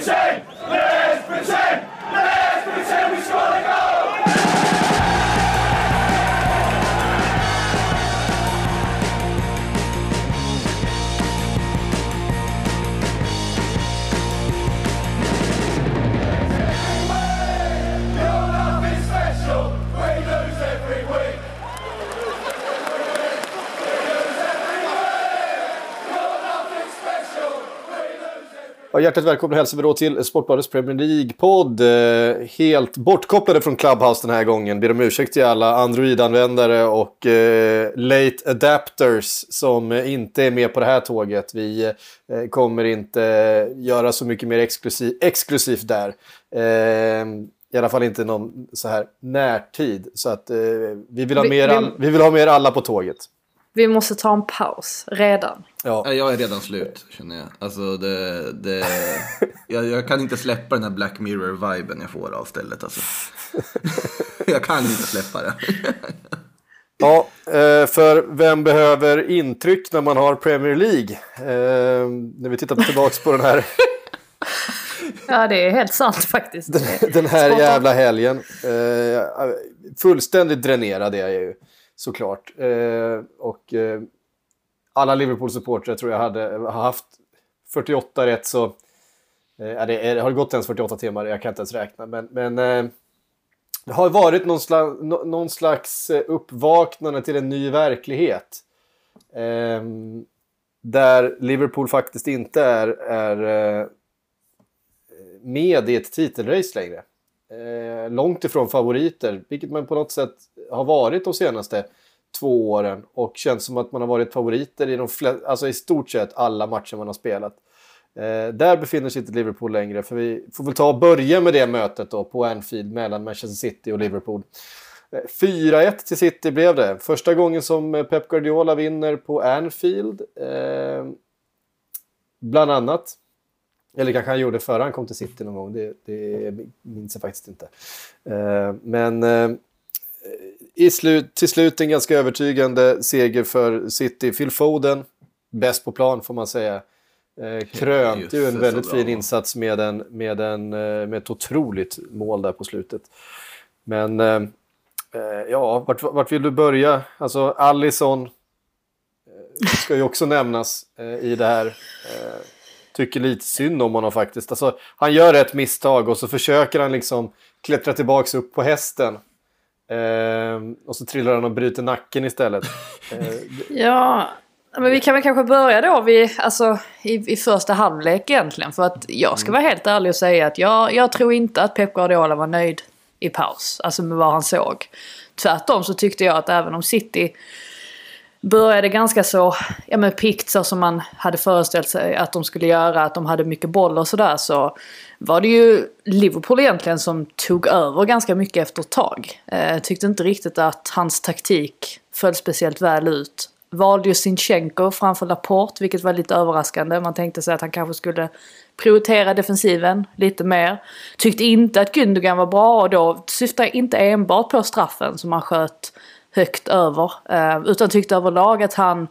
Insane! Ja, hjärtligt välkomna hälsar vi då till Sportbladets Premier League-podd. Eh, helt bortkopplade från Clubhouse den här gången. Ber om ursäkt till alla Android-användare och eh, late adapters som inte är med på det här tåget. Vi eh, kommer inte göra så mycket mer exklusiv, exklusivt där. Eh, I alla fall inte någon så här närtid. Så att eh, vi, vill ha mer vi- vi vill ha mer alla på tåget. Vi måste ta en paus redan. Ja. Ja, Jag är redan slut känner jag. Alltså det, det, jag, jag kan inte släppa den här Black Mirror-viben jag får av stället alltså. Jag kan inte släppa det. Ja, eh, för vem behöver intryck när man har Premier League? Eh, när vi tittar tillbaka på den här, Ja, det är helt sant faktiskt. den här Spot on. jävla helgen. Eh, fullständigt dränerad är jag ju såklart. Och alla Liverpool-supportrar tror jag hade haft 48 rätt så... Eh, det är, har det gått ens 48 timmar? Jag kan inte ens räkna. Men, men eh, det har varit någon slags, någon slags eh, uppvaknande till en ny verklighet. Eh, där Liverpool faktiskt inte är, är eh, med i ett titelrace längre. Eh, långt ifrån favoriter, vilket man på något sätt har varit de senaste två åren. Och känns som att man har varit favoriter i, de flest, alltså i stort sett alla matcher man har spelat. Eh, där befinner sig inte Liverpool längre, för vi får väl ta och börja med det mötet då på Anfield mellan Manchester City och Liverpool. Eh, 4-1 till City blev det. Första gången som eh, Pep Guardiola vinner på Anfield. Eh, bland annat. Eller kanske han gjorde det före han kom till City någon gång. Det, det minns jag faktiskt inte. Eh, men eh, i slut, till slut en ganska övertygande seger för City. Phil Foden, bäst på plan får man säga. Eh, krönt ju en väldigt fin insats med, en, med, en, eh, med ett otroligt mål där på slutet. Men eh, eh, ja, vart, vart vill du börja? Alltså Allison eh, ska ju också nämnas eh, i det här. Eh, tycker lite synd om honom faktiskt. Alltså, han gör ett misstag och så försöker han liksom klättra tillbaka upp på hästen. Eh, och så trillar han och bryter nacken istället. Eh, Ja, men vi kan väl kanske börja då vid, alltså, i, i första halvlek egentligen. För att jag ska vara helt ärlig och säga att jag, jag tror inte att Pep Guardiola var nöjd i paus. Alltså med vad han såg. Tvärtom så tyckte jag att även om City började ganska så, ja men pikt så som man hade föreställt sig att de skulle göra, att de hade mycket boll och sådär så var det ju Liverpool egentligen som tog över ganska mycket efter ett tag. Eh, tyckte inte riktigt att hans taktik föll speciellt väl ut. Valde ju Sinchenko framför Laporte, vilket var lite överraskande. Man tänkte sig att han kanske skulle prioritera defensiven lite mer. Tyckte inte att Gündogan var bra och då syftar jag inte enbart på straffen som han sköt högt över. Eh, utan tyckte överlag att han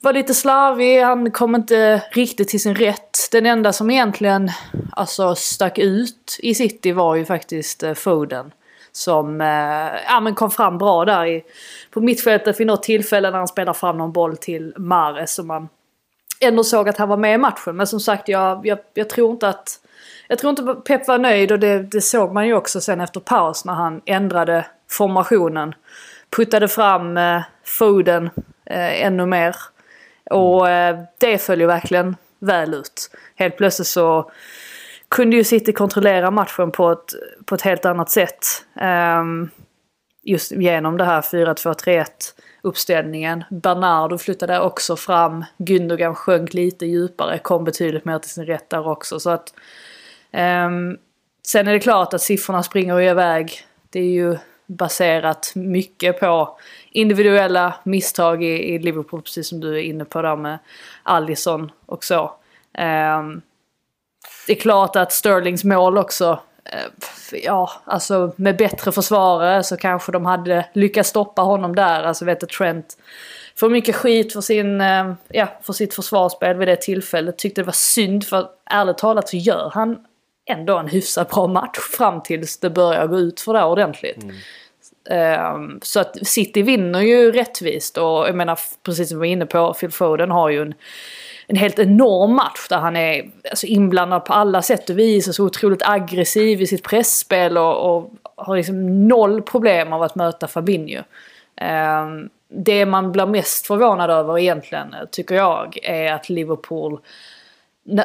var lite slarvig, han kom inte riktigt till sin rätt. Den enda som egentligen alltså, stack ut i City var ju faktiskt eh, Foden. Som eh, ja, men kom fram bra där i, på mittfältet vid något tillfälle när han spelar fram någon boll till Mares. Som man ändå såg att han var med i matchen. Men som sagt, jag, jag, jag tror inte att... Jag tror inte Pep var nöjd och det, det såg man ju också sen efter paus när han ändrade formationen. Puttade fram eh, Foden eh, ännu mer. Och eh, det föll ju verkligen väl ut. Helt plötsligt så kunde ju City kontrollera matchen på ett, på ett helt annat sätt. Ehm, just genom det här 4-2-3-1 uppställningen. Bernardo flyttade också fram. Gündogan sjönk lite djupare, kom betydligt mer till sin rätt där också. Så att, ehm, sen är det klart att siffrorna springer iväg. Det är ju baserat mycket på individuella misstag i, i Liverpool, precis som du är inne på där med Allison och så. Ehm, det är klart att Sterlings mål också, eh, ja, alltså med bättre försvarare så kanske de hade lyckats stoppa honom där. Alltså vet du, Trent får mycket skit för, sin, eh, ja, för sitt försvarsspel vid det tillfället. Tyckte det var synd för ärligt talat så gör han ändå en hyfsat bra match fram tills det börjar gå ut för det ordentligt. Ehm, så att City vinner ju rättvist och jag menar precis som vi var inne på, Phil Foden har ju en, en helt enorm match där han är alltså, inblandad på alla sätt och vis och så otroligt aggressiv i sitt pressspel och, och har liksom noll problem av att möta Fabinho. Ehm, det man blir mest förvånad över egentligen, tycker jag, är att Liverpool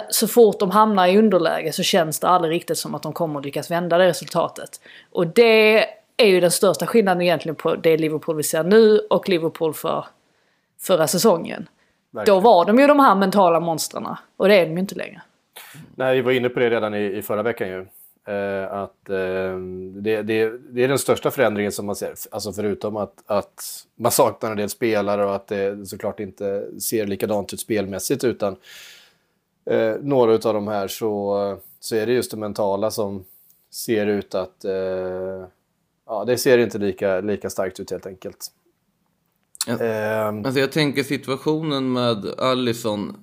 så fort de hamnar i underläge så känns det aldrig riktigt som att de kommer att lyckas vända det resultatet. Och det är ju den största skillnaden egentligen på det Liverpool vi ser nu och Liverpool för förra säsongen. Då Verkligen. var de ju de här mentala monstren och det är de ju inte längre. Nej, vi var inne på det redan i, i förra veckan ju. Eh, att eh, det, det, det är den största förändringen som man ser. Alltså förutom att, att man saknar en del spelare och att det såklart inte ser likadant ut spelmässigt. Utan eh, några av de här så, så är det just det mentala som ser ut att... Eh, ja, det ser inte lika, lika starkt ut helt enkelt. Ja. Eh, Alltså jag tänker situationen med Allison.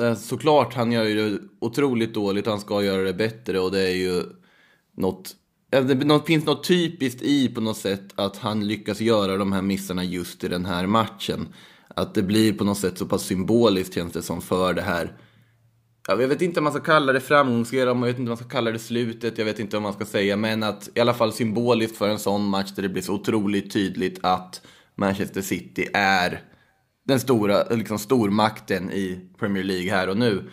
eh, Såklart, han gör ju det otroligt dåligt. Han ska göra det bättre och det är ju något... eh, Det finns något typiskt i på något sätt att han lyckas göra de här missarna just i den här matchen. Att det blir på något sätt så pass symboliskt känns det som för det här. Ja, Jag vet inte om man ska kalla det framgångsgenom, jag vet inte om man ska kalla det slutet, jag vet inte vad man ska säga. Men att i alla fall symboliskt för en sån match där det blir så otroligt tydligt att Manchester City är den stora liksom stormakten i Premier League här och nu.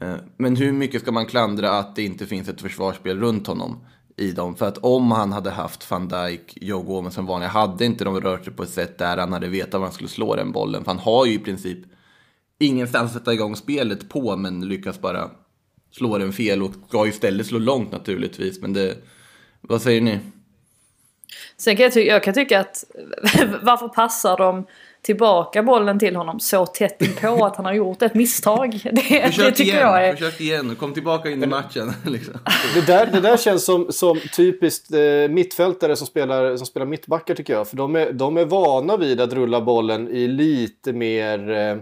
Eh, men hur mycket ska man klandra att det inte finns ett försvarsspel runt honom i dem? För att om han hade haft van Dijk, Joe Gomez som vanliga, hade inte de rört sig på ett sätt där han hade vetat var han skulle slå den bollen. För han har ju i princip ingenstans att sätta igång spelet på, men lyckas bara slå den fel och ska istället slå långt naturligtvis. Men det, vad säger ni? Sen kan jag, ty- jag kan tycka att varför passar de tillbaka bollen till honom så tätt inpå att han har gjort ett misstag? Det, det tycker igen, jag är... försök igen, kom tillbaka in i matchen. Liksom. Det där, det där känns som, som typiskt eh, mittfältare som spelar, som spelar mittbackar tycker jag. För de är, de är vana vid att rulla bollen i lite mer... Eh,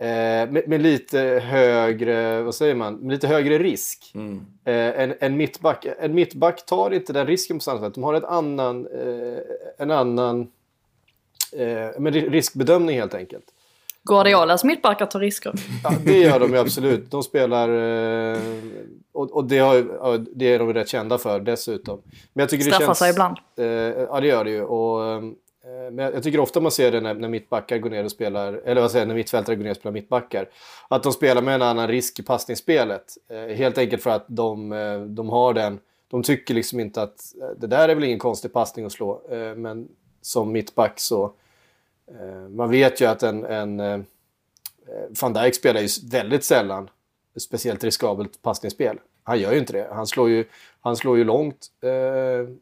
eh, med, med lite högre, vad säger man, med lite högre risk. Mm. Eh, en, en, mittback, en mittback tar inte den risken på samma sätt. De har ett annan, eh, en annan eh, men ri- riskbedömning helt enkelt. Guardiolas mittbackar tar risker. Ja, det gör de ju absolut. De spelar... Eh, och och det, har, är de rätt kända för dessutom. Men jag tycker det Straffar känns, sig ibland. Ja, det gör det ju. Och, eh, Eh, men jag tycker ofta man ser det när, när mittbackar går ner och spelar, eller vad säger när mittfältare går ner och spelar mittbackar. Att de spelar med en annan risk i passningsspelet. Eh, helt enkelt för att de, eh, de har den, de tycker liksom inte att eh, det där är väl ingen konstig passning att slå. Eh, men som mittback så, eh, man vet ju att en, en eh, van Dijk spelar ju väldigt sällan speciellt riskabelt passningsspel. Han gör ju inte det. Han slår ju, han slår ju långt. Eh,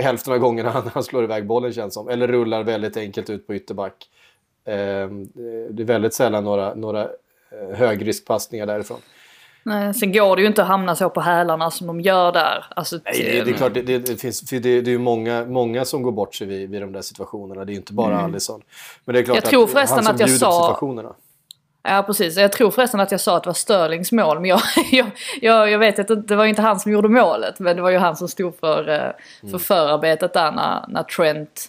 hälften av gångerna han, han slår iväg bollen känns som. Eller rullar väldigt enkelt ut på ytterback. Eh, det är väldigt sällan några, några eh, högriskpassningar därifrån. Nej, sen går det ju inte att hamna så på hälarna som de gör där. Alltså, Nej, det, det är klart, det, det, det, finns, det, det är ju många, många som går bort sig vid, vid de där situationerna. Det är ju inte bara Alisson. Men det är klart Jag tror att förresten han som att jag sa- situationerna. Ja precis, jag tror förresten att jag sa att det var Störlings mål. Men jag, jag, jag, jag vet att det var inte han som gjorde målet. Men det var ju han som stod för, eh, för förarbetet där när, när Trent...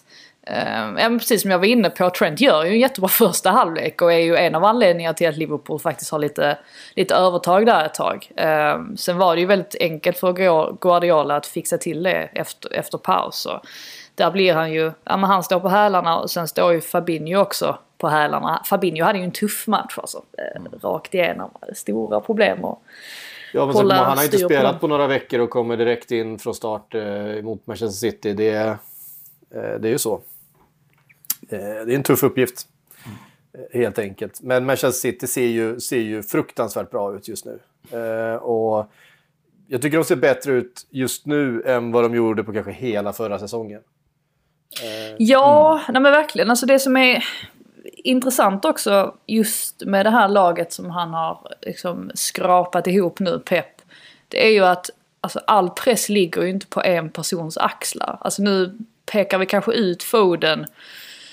eh, ja, men precis som jag var inne på, Trent gör ju en jättebra första halvlek och är ju en av anledningarna till att Liverpool faktiskt har lite, lite övertag där ett tag. Eh, sen var det ju väldigt enkelt för Gu- Guardiola att fixa till det efter, efter paus. Så där blir han ju, ja men han står på hälarna och sen står ju Fabinho också på hälarna. Fabinho hade ju en tuff match alltså. Eh, Rakt igenom. Stora problem och Ja, men hålla han har inte på spelat dem. på några veckor och kommer direkt in från start eh, mot Manchester City. Det, är- eh, det är ju så. Eh, det är en tuff uppgift. Eh, helt enkelt. Men Manchester City ser ju, ser ju fruktansvärt bra ut just nu. Eh, och jag tycker de ser bättre ut just nu än vad de gjorde på kanske hela förra säsongen. Ja, nej men verkligen. Alltså det som är intressant också just med det här laget som han har liksom skrapat ihop nu, Pep. Det är ju att alltså all press ligger ju inte på en persons axlar. Alltså nu pekar vi kanske ut Foden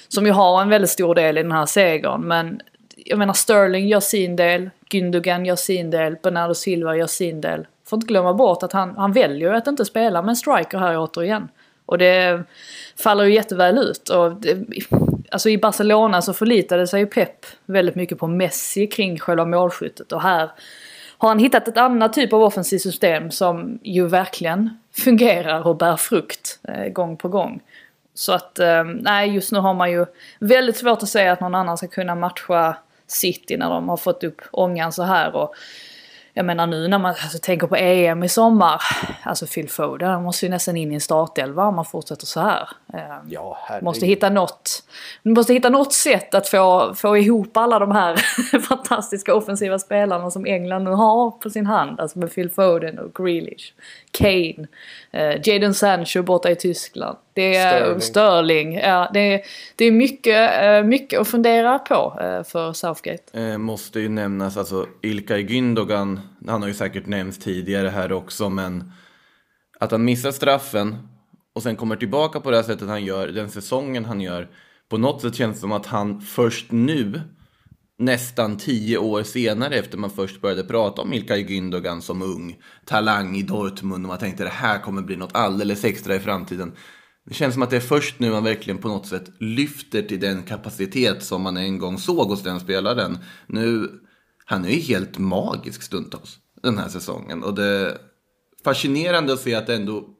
som ju har en väldigt stor del i den här segern. Men jag menar Sterling gör sin del, Gündogan gör sin del, Bernardo Silva gör sin del. Får inte glömma bort att han, han väljer att inte spela med en striker här återigen. Och det faller ju jätteväl ut. Och det, alltså i Barcelona så förlitade sig ju Pep väldigt mycket på Messi kring själva målskyttet. Och här har han hittat ett annat typ av offensivt system som ju verkligen fungerar och bär frukt eh, gång på gång. Så att, eh, nej just nu har man ju väldigt svårt att säga att någon annan ska kunna matcha City när de har fått upp ångan så här. Och jag menar nu när man alltså, tänker på EM i sommar. Alltså Phil Foden han måste ju nästan in i en startelva om man fortsätter så här. Eh, Ja, måste hitta något, måste hitta något sätt att få, få ihop alla de här fantastiska offensiva spelarna som England nu har på sin hand. Alltså med Phil Foden och Grealish, Kane, eh, Jadon Sancho borta i Tyskland. Det är Sterling. Sterling. Ja, det, är, det är mycket, eh, mycket att fundera på eh, för Southgate. Eh, måste ju nämnas, alltså Ilkay Gündogan, han har ju säkert nämnts tidigare här också, men att han missar straffen och sen kommer tillbaka på det här sättet han gör, den säsongen han gör, på något sätt känns det som att han först nu, nästan tio år senare efter man först började prata om Ilkay Gündogan som ung talang i Dortmund och man tänkte det här kommer bli något alldeles extra i framtiden. Det känns som att det är först nu man verkligen på något sätt lyfter till den kapacitet som man en gång såg hos den spelaren. Nu, han är ju helt magisk stundtals den här säsongen. Och det är fascinerande att se att det ändå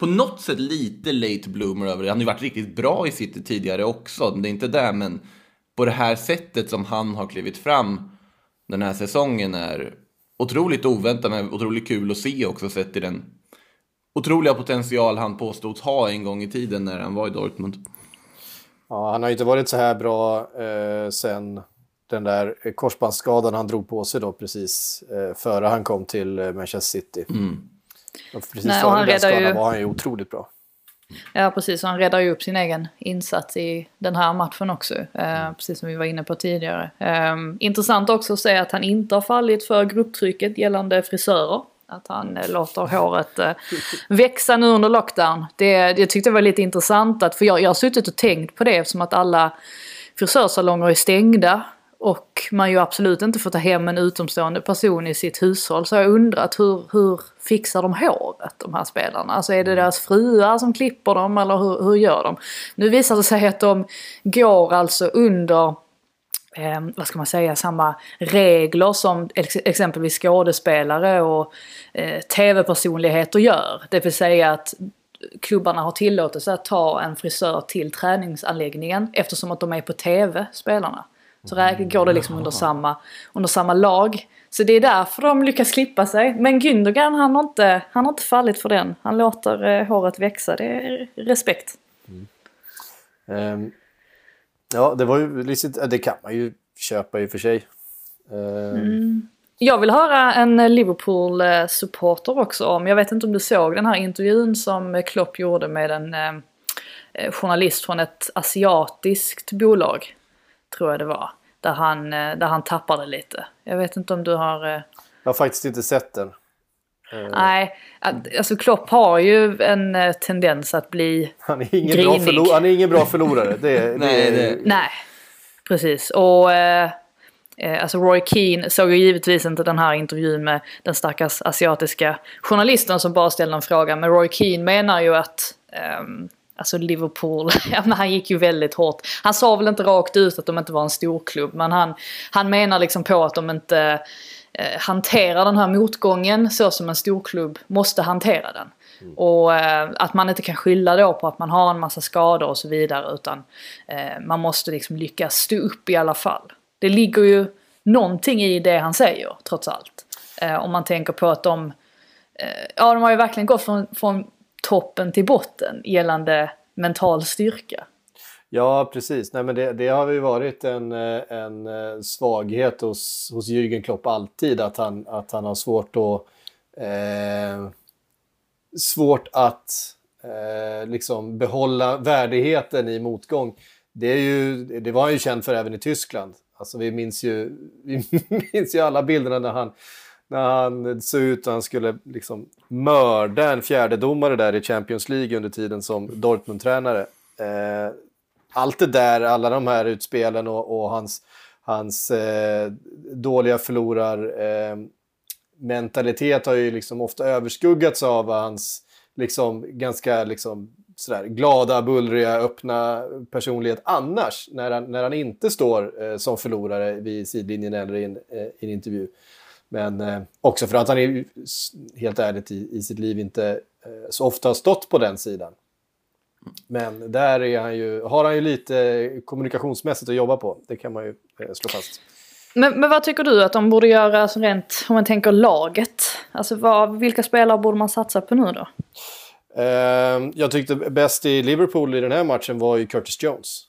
på något sätt lite late bloomer över det. Han har ju varit riktigt bra i City tidigare också, det är inte det, men på det här sättet som han har klivit fram den här säsongen är otroligt oväntat men otroligt kul att se också sett till den otroliga potential han påstods ha en gång i tiden när han var i Dortmund. Ja, han har ju inte varit så här bra eh, sen den där korsbandsskadan han drog på sig då precis eh, före han kom till eh, Manchester City. Precis Nej, och han den skadan ju- var han ju otroligt bra. Ja precis, och han räddar ju upp sin egen insats i den här matchen också. Eh, precis som vi var inne på tidigare. Eh, intressant också att se att han inte har fallit för grupptrycket gällande frisörer. Att han eh, låter håret eh, växa nu under lockdown. Det, det tyckte jag var lite intressant, att, för jag, jag har suttit och tänkt på det eftersom att alla frisörsalonger är stängda. Och man ju absolut inte får ta hem en utomstående person i sitt hushåll. Så jag har undrat hur, hur fixar de håret, de här spelarna? Alltså är det deras fruar som klipper dem eller hur, hur gör de? Nu visar det sig att de går alltså under eh, vad ska man säga, samma regler som ex exempelvis skådespelare och eh, tv-personligheter gör. Det vill säga att klubbarna har tillåtelse att ta en frisör till träningsanläggningen eftersom att de är på tv, spelarna. Så räk- går det liksom under samma, under samma lag. Så det är därför de lyckas klippa sig. Men Gündogan han har inte, han har inte fallit för den. Han låter eh, håret växa. Det är respekt. Ehm, ja, det var ju lite, det kan man ju köpa i och för sig. Ehm, Jag vill höra en Liverpool-supporter också om, jag vet inte om du såg den här intervjun som Klopp gjorde med en eh, eh, journalist från ett asiatiskt bolag. Tror jag det var. Där han, eh, där han tappade lite. Jag vet inte om du har... Eh, Jag har faktiskt inte sett den. nej, att, alltså Klopp har ju en eh, tendens att bli Han är ingen, bra, Grinig. förlo- han är ingen bra förlorare. Det, Nej, det, Nej, precis. Och eh, eh, alltså Roy Keane såg ju givetvis inte den här intervjun med den stackars asiatiska journalisten som bara ställde en fråga. Men Roy Keane menar ju att ehm, Alltså Liverpool, ja, men han gick ju väldigt hårt. Han sa väl inte rakt ut att de inte var en storklubb men han, han menar liksom på att de inte eh, hanterar den här motgången så som en storklubb måste hantera den. Och eh, att man inte kan skylla då på att man har en massa skador och så vidare utan eh, man måste liksom lyckas stå upp i alla fall. Det ligger ju någonting i det han säger trots allt. Eh, om man tänker på att de, eh, ja de har ju verkligen gått från, från toppen till botten gällande mental styrka. Ja, precis. Nej, men det, det har ju varit en, eh, en eh, svaghet hos, hos Jürgen Klopp alltid. Att han, att han har svårt att... Eh, svårt att eh, liksom behålla värdigheten i motgång. Det, är ju, det var han ju känd för även i Tyskland. Alltså vi minns ju, vi minns ju alla bilderna när han, när han såg ut att han skulle liksom mörda en fjärdedomare där i Champions League under tiden som Dortmund-tränare. Eh, allt det där, alla de här utspelen och, och hans, hans eh, dåliga förlorar eh, mentalitet har ju liksom ofta överskuggats av hans liksom, ganska liksom, sådär, glada, bullriga, öppna personlighet annars när han, när han inte står eh, som förlorare vid sidlinjen eller i en, eh, i en intervju. Men eh, också för att han är, helt ärligt i, i sitt liv inte eh, så ofta har stått på den sidan. Men där är han ju, har han ju lite kommunikationsmässigt att jobba på. Det kan man ju eh, slå fast. Men, men vad tycker du att de borde göra alltså rent, om man tänker laget? Alltså vad, vilka spelare borde man satsa på nu då? Eh, jag tyckte bäst i Liverpool i den här matchen var ju Curtis Jones.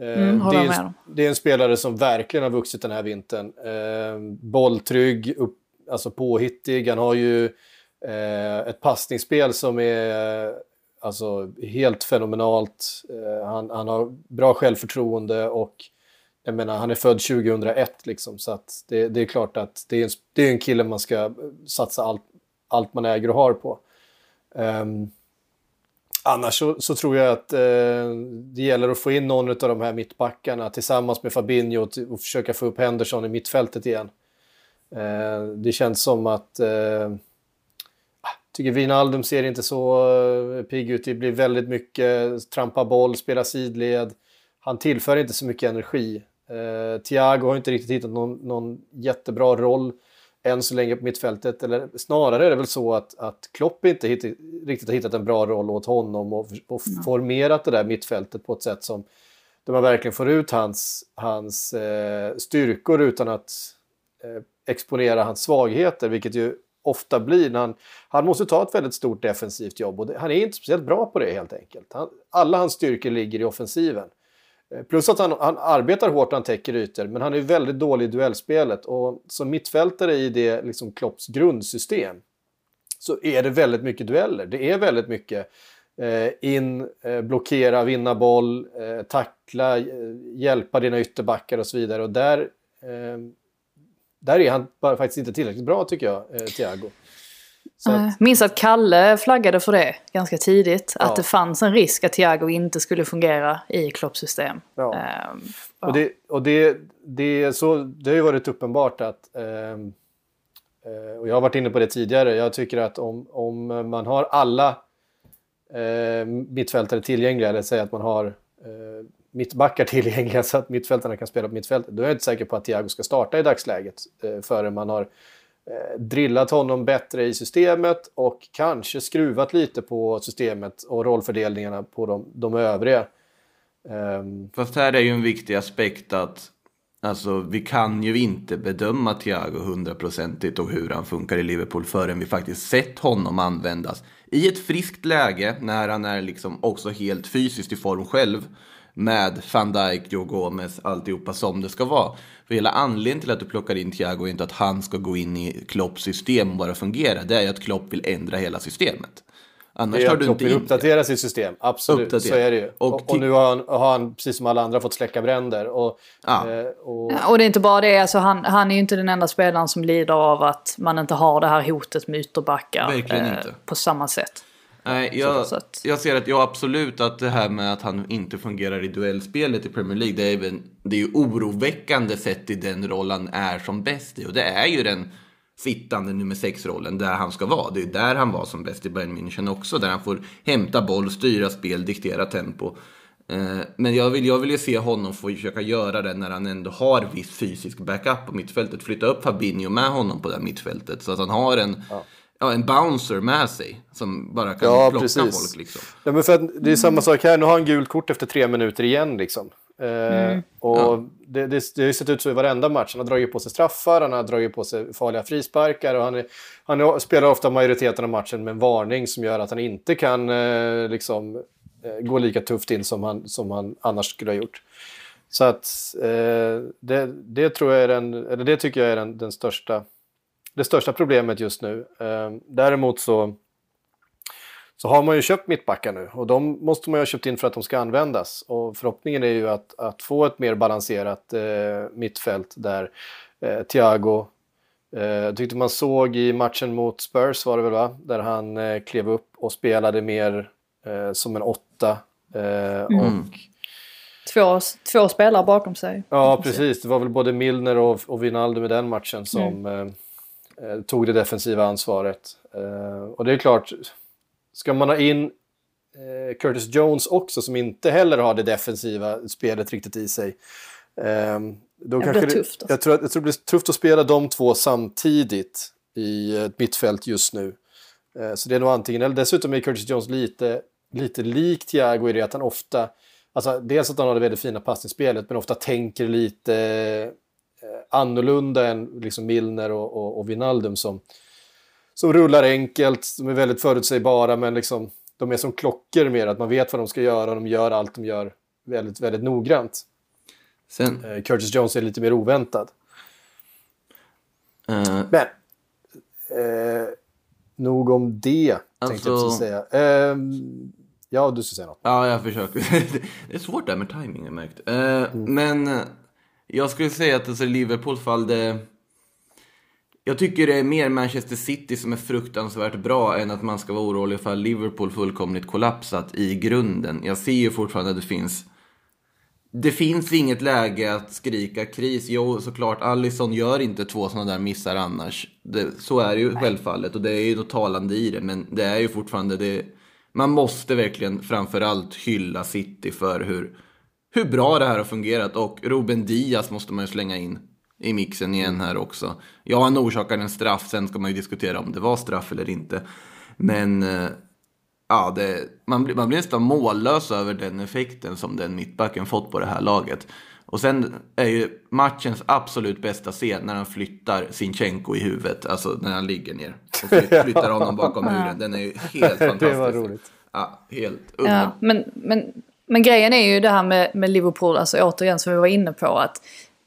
Eh, Mm, det, är en, det är en spelare som verkligen har vuxit den här vintern. Eh, bolltrygg, upp, alltså påhittig. Han har ju eh, ett passningsspel som är alltså, helt fenomenalt. Eh, han, han har bra självförtroende och jag menar, han är född 2001 liksom, så det, det är klart att det är en, det är en kille man ska satsa allt, allt man äger och har på. Ehm, annars så, så tror jag att eh, det gäller att få in någon av de här mittbackarna tillsammans med Fabinho och, och försöka få upp Henderson i mittfältet igen. Eh, det känns som att eh, ah, tycker Wijnaldum ser inte så eh, pigg ut. Det blir väldigt mycket trampa boll, spela sidled. Han tillför inte så mycket energi. Eh, Thiago har inte riktigt hittat någon, någon jättebra roll än så länge på mittfältet. Eller snarare är det väl så att, att Klopp inte hitt, riktigt har hittat en bra roll åt honom och, och formerat det där mittfältet på ett sätt som där man verkligen får ut hans, hans eh, styrkor utan att eh, exponera hans svagheter, vilket ju ofta blir när han, han måste ta ett väldigt stort defensivt jobb och det, han är inte speciellt bra på det helt enkelt. Han, alla hans styrkor ligger i offensiven. Eh, plus att han, han arbetar hårt när han täcker ytor, men han är väldigt dålig i duellspelet. Och som mittfältare i det liksom Klopps grundsystem så är det väldigt mycket dueller. Det är väldigt mycket eh, in, eh, blockera, vinna boll, eh, tackla, eh, hjälpa dina ytterbackar och så vidare. Och där, eh, där är han bara faktiskt inte tillräckligt bra tycker jag, eh, Thiago. Att, minns att Kalle flaggade för det ganska tidigt. Ja. Att det fanns en risk att Thiago inte skulle fungera i Klopps system. Ja. Ehm, Och, det, och det, det, är så, det har ju varit uppenbart att, ehm, eh, och jag har varit inne på det tidigare, jag tycker att om, om man har alla eh, mittfältare tillgängliga, eller säga att man har eh, mittbackar tillgängliga så att mittfältarna kan spela på mittfältet, då är jag inte säker på att Thiago ska starta i dagsläget eh, förrän man har Eh, drillat honom bättre i systemet och kanske skruvat lite på systemet och rollfördelningarna på de, de övriga. Ehm, Fast här är ju en viktig aspekt att alltså, vi kan ju inte bedöma Thiago hundraprocentigt och hur han funkar i Liverpool förrän vi faktiskt sett honom användas i ett friskt läge när han är liksom också helt fysiskt i form själv med van Dijk, Joe Gomez, alltihopa som det ska vara. För hela anledningen till att du plockar in Thiago är inte att han ska gå in i Klopps system och bara fungera. Det är ju att Klopp vill ändra hela systemet. Annars Det är tar du Klopp inte vill in uppdatera sitt system, absolut. Uppdatera. Så är det ju. Och Och, och, nu har han, har han, precis som alla andra, fått släcka bränder. Och, Ja. eh, och, Och det är inte bara det, alltså han, han är ju inte den enda spelaren som lider av att man inte har det här hotet med ytterbackar eh, på samma sätt. Nej, jag, Så att- jag ser att jag absolut att det här med att han inte fungerar i duellspelet i Premier League, det är, det är ju oroväckande sett i den roll han är som bäst i. Och det är ju den sittande nummer sex-rollen där han ska vara. Det är där han var som bäst i Bayern München också, där han får hämta boll, styra spel, diktera tempo. Eh, Men jag vill, jag vill ju se honom få försöka göra det när han ändå har viss fysisk backup på mittfältet. Flytta upp Fabinho med honom på det här mittfältet så att han har en, ja. En bouncer med sig som bara kan Ja, plocka precis. folk. Liksom. Ja, men för att det är samma sak här. Nu har han gult kort efter tre minuter igen. Liksom. Eh, och det, det, det har ju sett ut så i varenda match. Han har dragit på sig straffar, han har dragit på sig farliga frisparkar. Och han, är, han spelar ofta majoriteten av matchen med en varning som gör att han inte kan eh, liksom, eh, gå lika tufft in som han, som han annars skulle ha gjort. Så att eh, det, det tror jag är den, eller det tycker jag är den, den största, det största problemet just nu. Eh, däremot så så har man ju köpt mittbackar nu och de måste man ju ha köpt in för att de ska användas. Och förhoppningen är ju att, att få ett mer balanserat eh, mittfält där eh, Thiago Eh, Jag tyckte man såg i matchen mot Spurs var det väl va? Där han eh, klev upp och spelade mer eh, som en åtta. Eh, och, Två, två spelare bakom sig. ja, precis. Det var väl både Milner och, och Wijnaldum i den matchen som eh, eh, tog det defensiva ansvaret. Eh, och det är klart, ska man ha in eh, Curtis Jones också som inte heller har det defensiva spelet riktigt i sig. Eh, då Det kanske blir tufft, alltså. jag, tror att, jag tror det blir tufft att spela de två samtidigt i ett mittfält just nu. Eh, så det är nog antingen, eller dessutom är Curtis Jones lite, lite lik Thiago i det att han ofta, alltså dels att han har det väldigt fina passningsspelet men ofta tänker lite annorlunda än liksom Milner och, och, och Wijnaldum som, som rullar enkelt, de är väldigt förutsägbara men liksom, de är som klockor mer, att man vet vad de ska göra och de gör allt de gör väldigt, väldigt noggrant. Sen, Eh, Curtis Jones är lite mer oväntad. eh, Men, eh, nog om det, tänkte jag Alltså- säga. Eh, ja, du ska säga något. Ja, jag försöker. det är svårt där med timing, jag märkt. Eh, Men eh, jag skulle säga att alltså, Liverpools fall, det... Jag tycker det är mer Manchester City som är fruktansvärt bra än att man ska vara orolig för att Liverpool fullkomligt kollapsat i grunden. Jag ser ju fortfarande att det finns... Det finns inget läge att skrika kris. Jo, såklart, Allison gör inte två sådana där missar annars. Det, så är det ju självfallet och det är ju något talande i det. Men det är ju fortfarande det. Man måste verkligen framförallt hylla City för hur, hur bra det här har fungerat. Och Ruben Diaz måste man ju slänga in i mixen igen här också. Ja, han orsakar en straff. Sen ska man ju diskutera om det var straff eller inte. Men eh, ja, det, man, blir, man blir nästan mållös över den effekten som den mittbacken fått på det här laget. Och sen är ju matchens absolut bästa scen när han flyttar Sinchenko i huvudet, alltså när han ligger ner. Och fly- flyttar honom bakom muren. Den är ju helt fantastisk. var roligt. Ja, helt Ja, underbar. men, men, men grejen är ju det här med, med Liverpool, alltså återigen som vi var inne på, att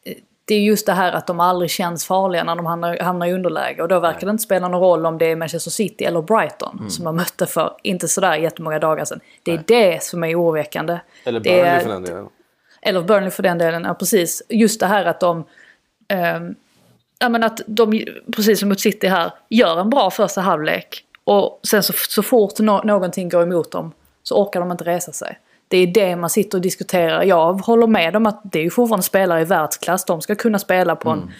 eh, det är just det här att de aldrig känns farliga när de hamnar, hamnar i underläge. Och då verkar det inte spela någon roll om det är Manchester City eller Brighton Mm. som de mötte för inte sådär jättemånga dagar sedan. Det är det som är oroväckande. Eller Burnley är- för den delen. eller Burnley för den delen, ja precis. Just det här att de, ehm, ja men att de, precis som mot City här, gör en bra första halvlek. Och sen så, så fort nå- någonting går emot dem så orkar de inte resa sig. Det är det man sitter och diskuterar. Jag håller med om att det är ju fortfarande spelare i världsklass. De ska kunna spela på en,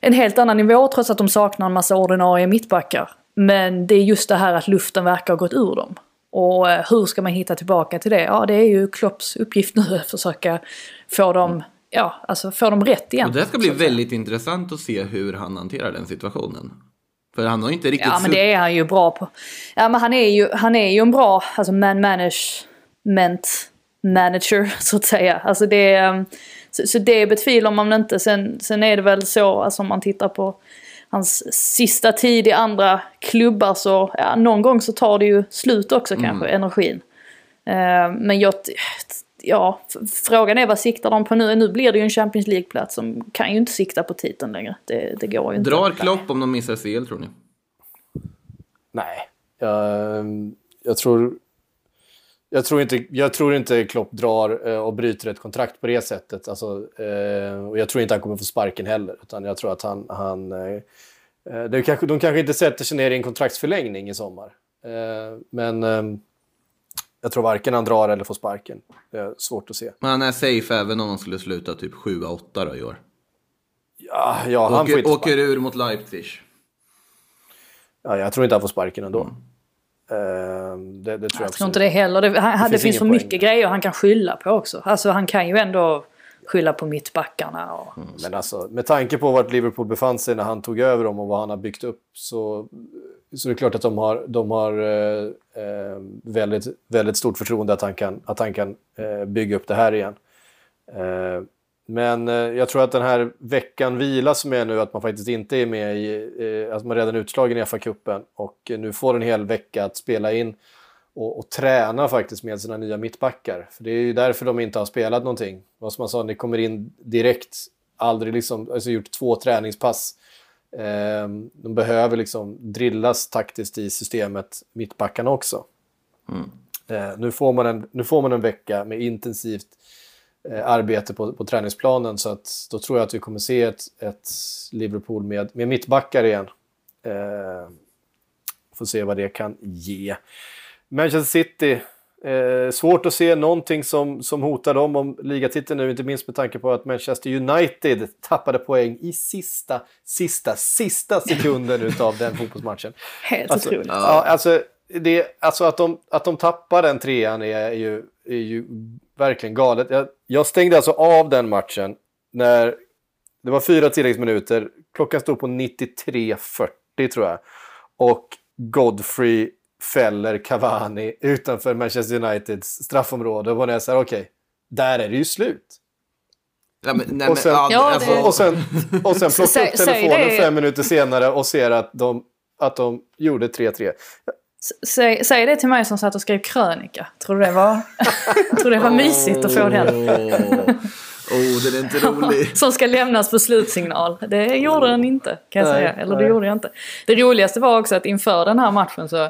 en helt annan nivå trots att de saknar en massa ordinarie mittbackar. Men det är just det här att luften verkar ha gått ur dem. Och eh, hur ska man hitta tillbaka till det? Ja, det är ju Klopps uppgift nu att försöka få dem, ja, alltså få dem rätt igen. Och det ska bli väldigt intressant att se hur han hanterar den situationen. För han har inte riktigt... Ja, men det är han ju bra på. Ja, men han är ju, han är ju en bra alltså man management manager, så att säga. Alltså det, är, så, så det betvivlar man inte. Sen, sen är det väl så, alltså om man tittar på hans sista tid i andra klubbar så, ja, någon gång så tar det ju slut också kanske, energin. Eh, men jag, ja, frågan är vad siktar de på nu? Nu blir det ju en Champions League-plats. De kan ju inte sikta på titeln längre. Det, det går ju inte. Drar Klopp om de missar CL tror ni? Nej, jag, jag tror... Jag tror, inte, jag tror inte Klopp drar eh, och bryter ett kontrakt på det sättet. Alltså, eh, och jag tror inte han kommer få sparken heller. Utan jag tror att han... han eh, det kanske, de kanske inte sätter sig ner i en kontraktsförlängning i sommar. Men jag tror varken han drar eller får sparken. Det är svårt att se. Men han är safe även om han skulle sluta typ 7-8 då i år. Ja, ja han får inte Åker, åker sparken. ur mot Leipzig. Ja, jag tror inte han får sparken ändå. Eh, det, det tror jag, Jag tror inte det heller. Det, han, det finns finns, för mycket grejer han kan skylla på också. Alltså han kan ju ändå skylla på mittbackarna. Och, Men alltså, med tanke på vart Liverpool befann sig när han tog över dem och vad han har byggt upp så, så är det klart att de har, de har eh, eh, väldigt, väldigt stort förtroende att han kan, att han kan eh, bygga upp det här igen. Eh, men eh, jag tror att den här veckan vila som är nu, att man faktiskt inte är med i, eh, att man redan är utslagen i FA-cupen och nu får en hel vecka att spela in och, och träna faktiskt med sina nya mittbackar. För det är ju därför de inte har spelat någonting. Vad som man sa, ni kommer in direkt, aldrig liksom, alltså gjort två träningspass. Eh, de behöver liksom drillas taktiskt i systemet, mittbackarna också. Eh, nu, får man en, nu får man en vecka med intensivt arbete på, på träningsplanen. Så att, då tror jag att vi kommer se ett, ett Liverpool med, med mittbackar igen. Eh, får se vad det kan ge. Manchester City. Eh, svårt att se någonting som, som hotar dem om ligatiteln nu, inte minst med tanke på att Manchester United tappade poäng i sista, sista, sista sekunden av den fotbollsmatchen. Helt Alltså, otroligt. ja, alltså, det, alltså att, de, att de tappar den trean är ju, är ju verkligen galet. Jag, jag stängde alltså av den matchen när det var fyra tilläggsminuter. Klockan stod på 93.40 tror jag. Och Godfrey fäller Cavani utanför Manchester Uniteds straffområde. Och jag här, okej, där är det ju slut. Ja, men, nej, Och sen- men, Ja, alltså, det- Och sen, och sen plocka Säg- upp telefonen fem minuter senare och ser att de, att de gjorde 3-3. Säg, säg det till mig som satt och skrev krönika. Tror du det var, tror det var mysigt att få den? Oh, den är inte rolig. Som ska lämnas på slutsignal. Det gjorde den inte kan jag Nej, säga. Eller det nej. gjorde jag inte. Det roligaste var också att inför den här matchen så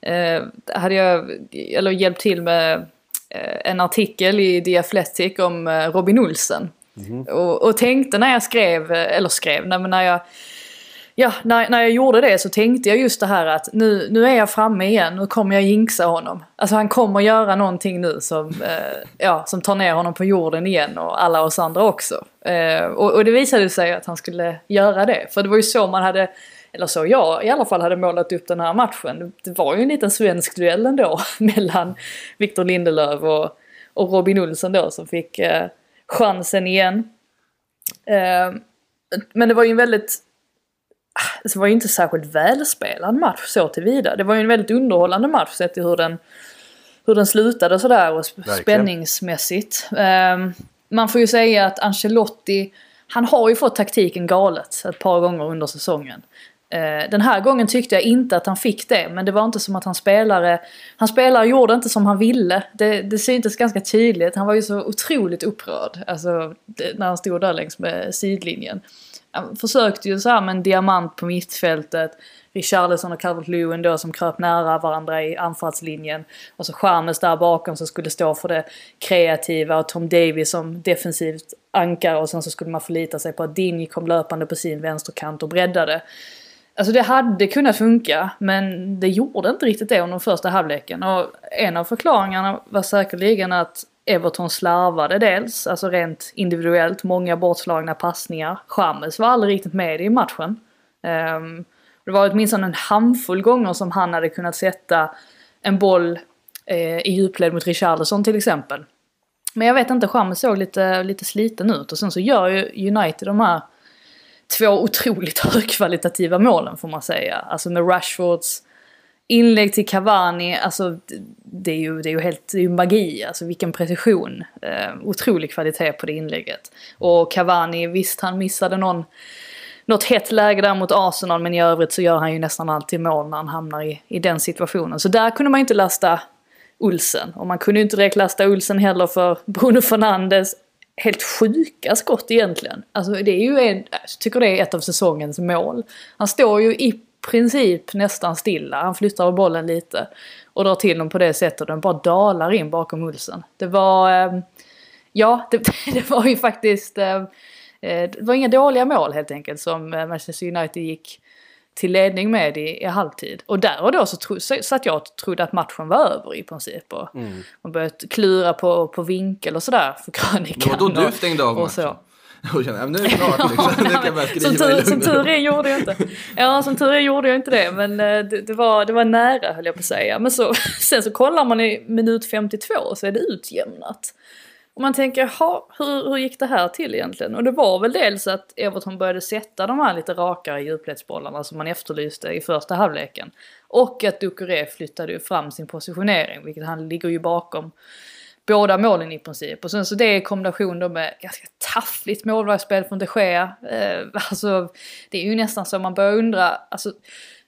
eh, hade jag eller hjälpt till med eh, en artikel i The Athletic om eh, Robin Olsen. Och, och tänkte när jag skrev, eh, eller skrev, nej, men när jag Ja, när, när jag gjorde det så tänkte jag just det här att nu, nu är jag framme igen, nu kommer jag jinxa honom. Alltså han kommer göra någonting nu som, eh, ja, som tar ner honom på jorden igen och alla oss andra också. Eh, och, och det visade sig att han skulle göra det. För det var ju så man hade, eller så jag i alla fall hade målat upp den här matchen. Det var ju en liten svensk duell ändå mellan Victor Lindelöf och, och Robin Olsen då som fick eh, chansen igen. Eh, men det var ju en väldigt det var ju inte särskilt välspelad match så tillvida. Det var ju en väldigt underhållande match sett till hur den, hur den slutade sådär och sp- Verkligen. spänningsmässigt. Ehm, man får ju säga att Ancelotti, han har ju fått taktiken galet ett par gånger under säsongen. Eh, Den här gången tyckte jag inte att han fick det, men det var inte som att han spelare... Han spelare gjorde inte som han ville. Det, det syntes ganska tydligt. Han var ju så otroligt upprörd alltså, det, när han stod där längs med sidlinjen. Han försökte ju såhär med en diamant på mittfältet. Richarlison och Calvert-Lewin då som kröp nära varandra i anfallslinjen. Och så Chamez där bakom som skulle stå för det kreativa och Tom Davies som defensivt ankare och sen så skulle man förlita sig på att Dinj kom löpande på sin vänsterkant och breddade. Alltså det hade kunnat funka men det gjorde inte riktigt det under första halvleken. Och en av förklaringarna var säkerligen att Everton slarvade dels, alltså rent individuellt, många bortslagna passningar. Chamez var aldrig riktigt med i matchen. Um, det var åtminstone en handfull gånger som han hade kunnat sätta en boll eh, i djupled mot Richarlison till exempel. Men jag vet inte, Chamez såg lite, lite sliten ut och sen så gör ju United de här två otroligt högkvalitativa målen får man säga. Alltså med Rashfords inlägg till Cavani, alltså det är ju, det är ju helt, det är ju magi, alltså vilken precision. Eh, otrolig kvalitet på det inlägget. Och Cavani, visst han missade någon, något hett läge där mot Arsenal men i övrigt så gör han ju nästan alltid mål när han hamnar i, i den situationen. Så där kunde man inte lasta Ulsen. Och man kunde inte direkt lasta Ulsen heller för Bruno Fernandes helt sjuka skott egentligen. Alltså det är ju en, jag tycker det är ett av säsongens mål. Han står ju i princip nästan stilla, han flyttar bollen lite och drar till dem på det sättet den bara dalar in bakom Ulsen. Det var, eh, ja det, det var ju faktiskt, eh, eh, det var inga dåliga mål helt enkelt som eh, Manchester United gick till ledning med i, i halvtid. Och där och då så, tro, så satt jag och trodde att matchen var över i princip. Och Man började klura på, på vinkel och sådär för krönikan. Det var då du stängde av matchen. Och kände, men nu är det klart liksom. Nu kan jag börja skriva som, i tur, lugn som tur är gjorde jag inte. Ja, som tur är gjorde jag inte det. Men eh, det, det, var, det var nära höll jag på att säga. Men så, sen så kollar man i minut 52 och så är det utjämnat. Och man tänker, ha, hur, hur gick det här till egentligen? Och det var väl dels att Everton började sätta de här lite rakare djupledsbollarna som man efterlyste i första halvleken. Och att Ducoré flyttade fram sin positionering, vilket han ligger ju bakom båda målen i princip. Och sen så det i kombination då med ganska taffligt målvaktsspel från de Gea. Eh, alltså, det är ju nästan så man börjar undra, alltså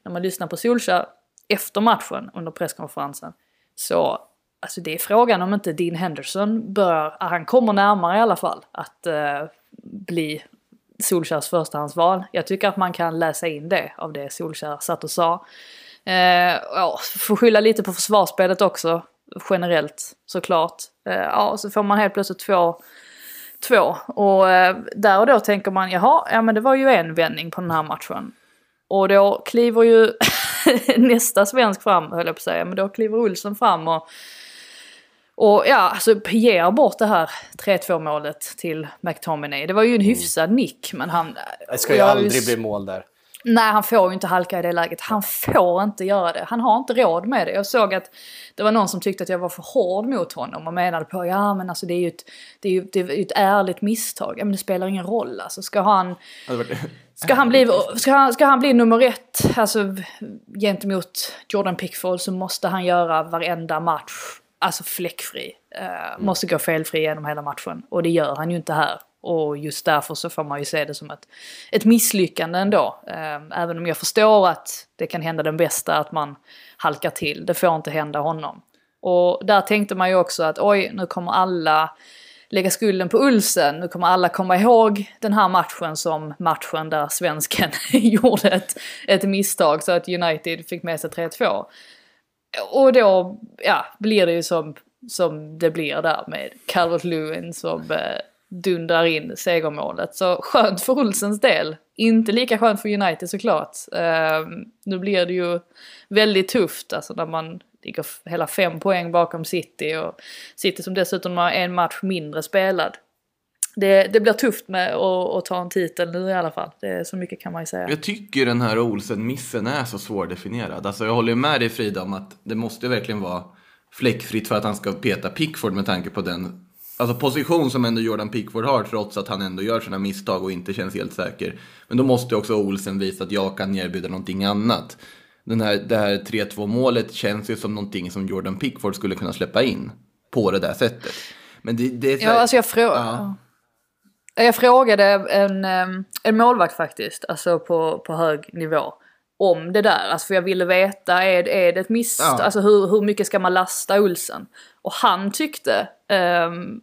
när man lyssnar på Solskjaer efter matchen under presskonferensen. Så alltså det är frågan om inte Dean Henderson bör, han kommer närmare i alla fall att eh, bli Solskjärs förstahandsval. Jag tycker att man kan läsa in det av det Solskjär satt och sa. Eh, ja, får skylla lite på försvarsspelet också generellt såklart. Eh, ja, så får man helt plötsligt två, två. Och eh, där och då tänker man, jaha, ja men det var ju en vändning på den här matchen. Och då kliver ju nästa svensk fram, höll jag på att säga, men då kliver Olsen fram och och ja, alltså ger bort det här 3-2 målet till McTominay. Det var ju en hyfsad nick, men han... Det ska ju aldrig bli mål där. Nej, han får ju inte halka i det läget. Han får inte göra det. Han har inte råd med det. Jag såg att det var någon som tyckte att jag var för hård mot honom och menade på ja men alltså det är ju ett, det är ju, det är ett ärligt misstag. Ja, men det spelar ingen roll alltså. Ska han, ska han, bli, ska han, ska han bli nummer ett alltså, gentemot Jordan Pickford så måste han göra varenda match alltså fläckfri. Uh, måste gå felfri genom hela matchen. Och det gör han ju inte här. Och just därför så får man ju se det som ett, ett misslyckande ändå. Ehm, även om jag förstår att det kan hända den bästa att man halkar till. Det får inte hända honom. Och där tänkte man ju också att oj, nu kommer alla lägga skulden på Ulsen. Nu kommer alla komma ihåg den här matchen som matchen där svensken gjorde ett, ett misstag så att United fick med sig 3-2. Och då ja, blir det ju som, som det blir där med Calvert Lewin som eh, dundrar in segermålet. Så skönt för Olsens del. Inte lika skönt för United såklart. Uh, nu blir det ju väldigt tufft alltså när man ligger hela fem poäng bakom City och City som dessutom har en match mindre spelad. Det, det blir tufft med att, att ta en titel nu i alla fall. Det så mycket kan man ju säga. Jag tycker den här Olsen-missen är så svårdefinierad. Alltså jag håller med dig Frida om att det måste verkligen vara fläckfritt för att han ska peta Pickford med tanke på den alltså position som ändå Jordan Pickford har trots att han ändå gör sina misstag och inte känns helt säker. Men då måste också Olsen visa att jag kan erbjuda någonting annat. Den här, det här 3-2 målet känns ju som någonting som Jordan Pickford skulle kunna släppa in på det där sättet. Men det, det är så Ja, alltså jag frågar... Ja. Jag frågade en, en målvakt faktiskt, alltså på, på hög nivå, om det där. Alltså för jag ville veta, är, är det ett misstag? Ja. Alltså hur, hur mycket ska man lasta Olsen? Och han tyckte, ehm,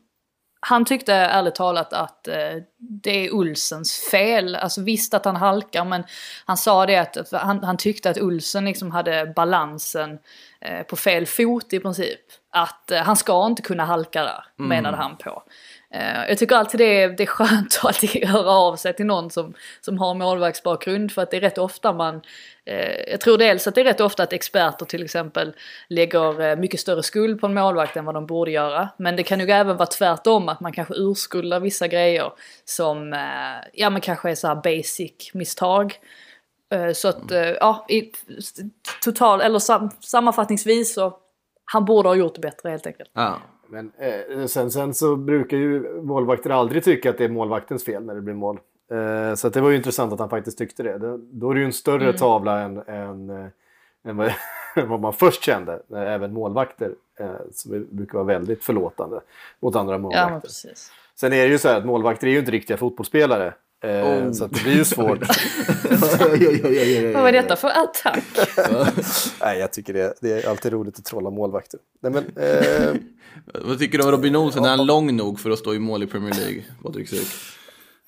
han tyckte ärligt talat att eh, det är Olsens fel. Alltså visst att han halkar men han sa det att att han, han tyckte att Olsen liksom hade balansen eh, på fel fot i princip. Att eh, han ska inte kunna halka där, menade han på. Eh, jag tycker alltid det är, det är skönt att alltid höra av sig till någon som, som har målvaktsbakgrund för att det är rätt ofta man eh, jag tror dels att det är rätt ofta att experter till exempel lägger eh, mycket större skuld på en målvakt än vad de borde göra. Men det kan ju även vara tvärtom att man kanske urskuldar vissa grejer som eh, ja men kanske är så här basic misstag. Eh, Så att eh, ja, i, total, eller sam, sammanfattningsvis så han borde ha gjort det bättre helt enkelt. Ja. Men eh, sen, sen så brukar ju målvakter aldrig tycka att det är målvaktens fel när det blir mål. Eh, så det var ju intressant att han faktiskt tyckte det. det då är det ju en större Mm. tavla än, än, eh, än, vad, vad man först kände. Eh, Även målvakter eh, som brukar vara väldigt förlåtande mot andra Ja målvakter. precis. Sen är det ju så här att målvakter är ju inte riktiga fotbollsspelare. Eh, Oh. Så att det blir ju svårt. Vad var detta för attack? Nej, jag tycker det, det är alltid roligt att trolla målvakter. Nej, men, eh, Vad tycker du om Robin Olsen? Är han lång nog för att stå i mål i Premier League? Patrik Syk?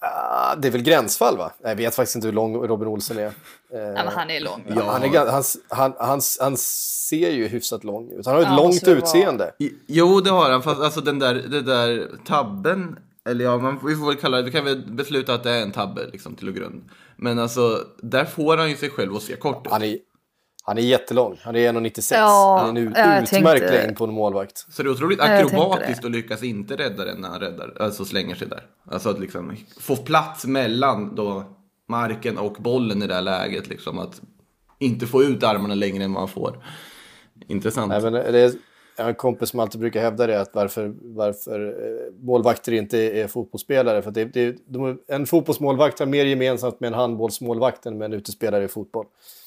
ah, det är väl gränsfall va? Jag vet faktiskt inte hur lång Robin Olsen är. Eh, Ja men han är lång. Han, är, han, han, han, han ser ju hyfsat lång ut. Han har ett Ja, långt utseende. Jo, det har han. Fast alltså den där, det där tabben. Eller ja, man, vi får väl kalla det, vi kan väl besluta att det är en tabbe liksom till och grund. Men alltså, där får han ju sig själv att se kort ut. Han är, han är jättelång. Han är 1,96. Ja, han är en ja, utmärkt tänkte- längd på en målvakt. Så det är otroligt akrobatiskt att lyckas inte rädda den när han räddar, alltså slänger sig där. Alltså att liksom få plats mellan då marken och bollen i det här läget. Liksom att inte få ut armarna längre än vad han får. Intressant. Nej, men det är, jag har en kompis som alltid brukar hävda det, att varför, varför eh, målvakter inte är fotbollsspelare. För att det, det, de, en fotbollsmålvakt har mer gemensamt med en handbollsmålvakt än med en utespelare i fotboll.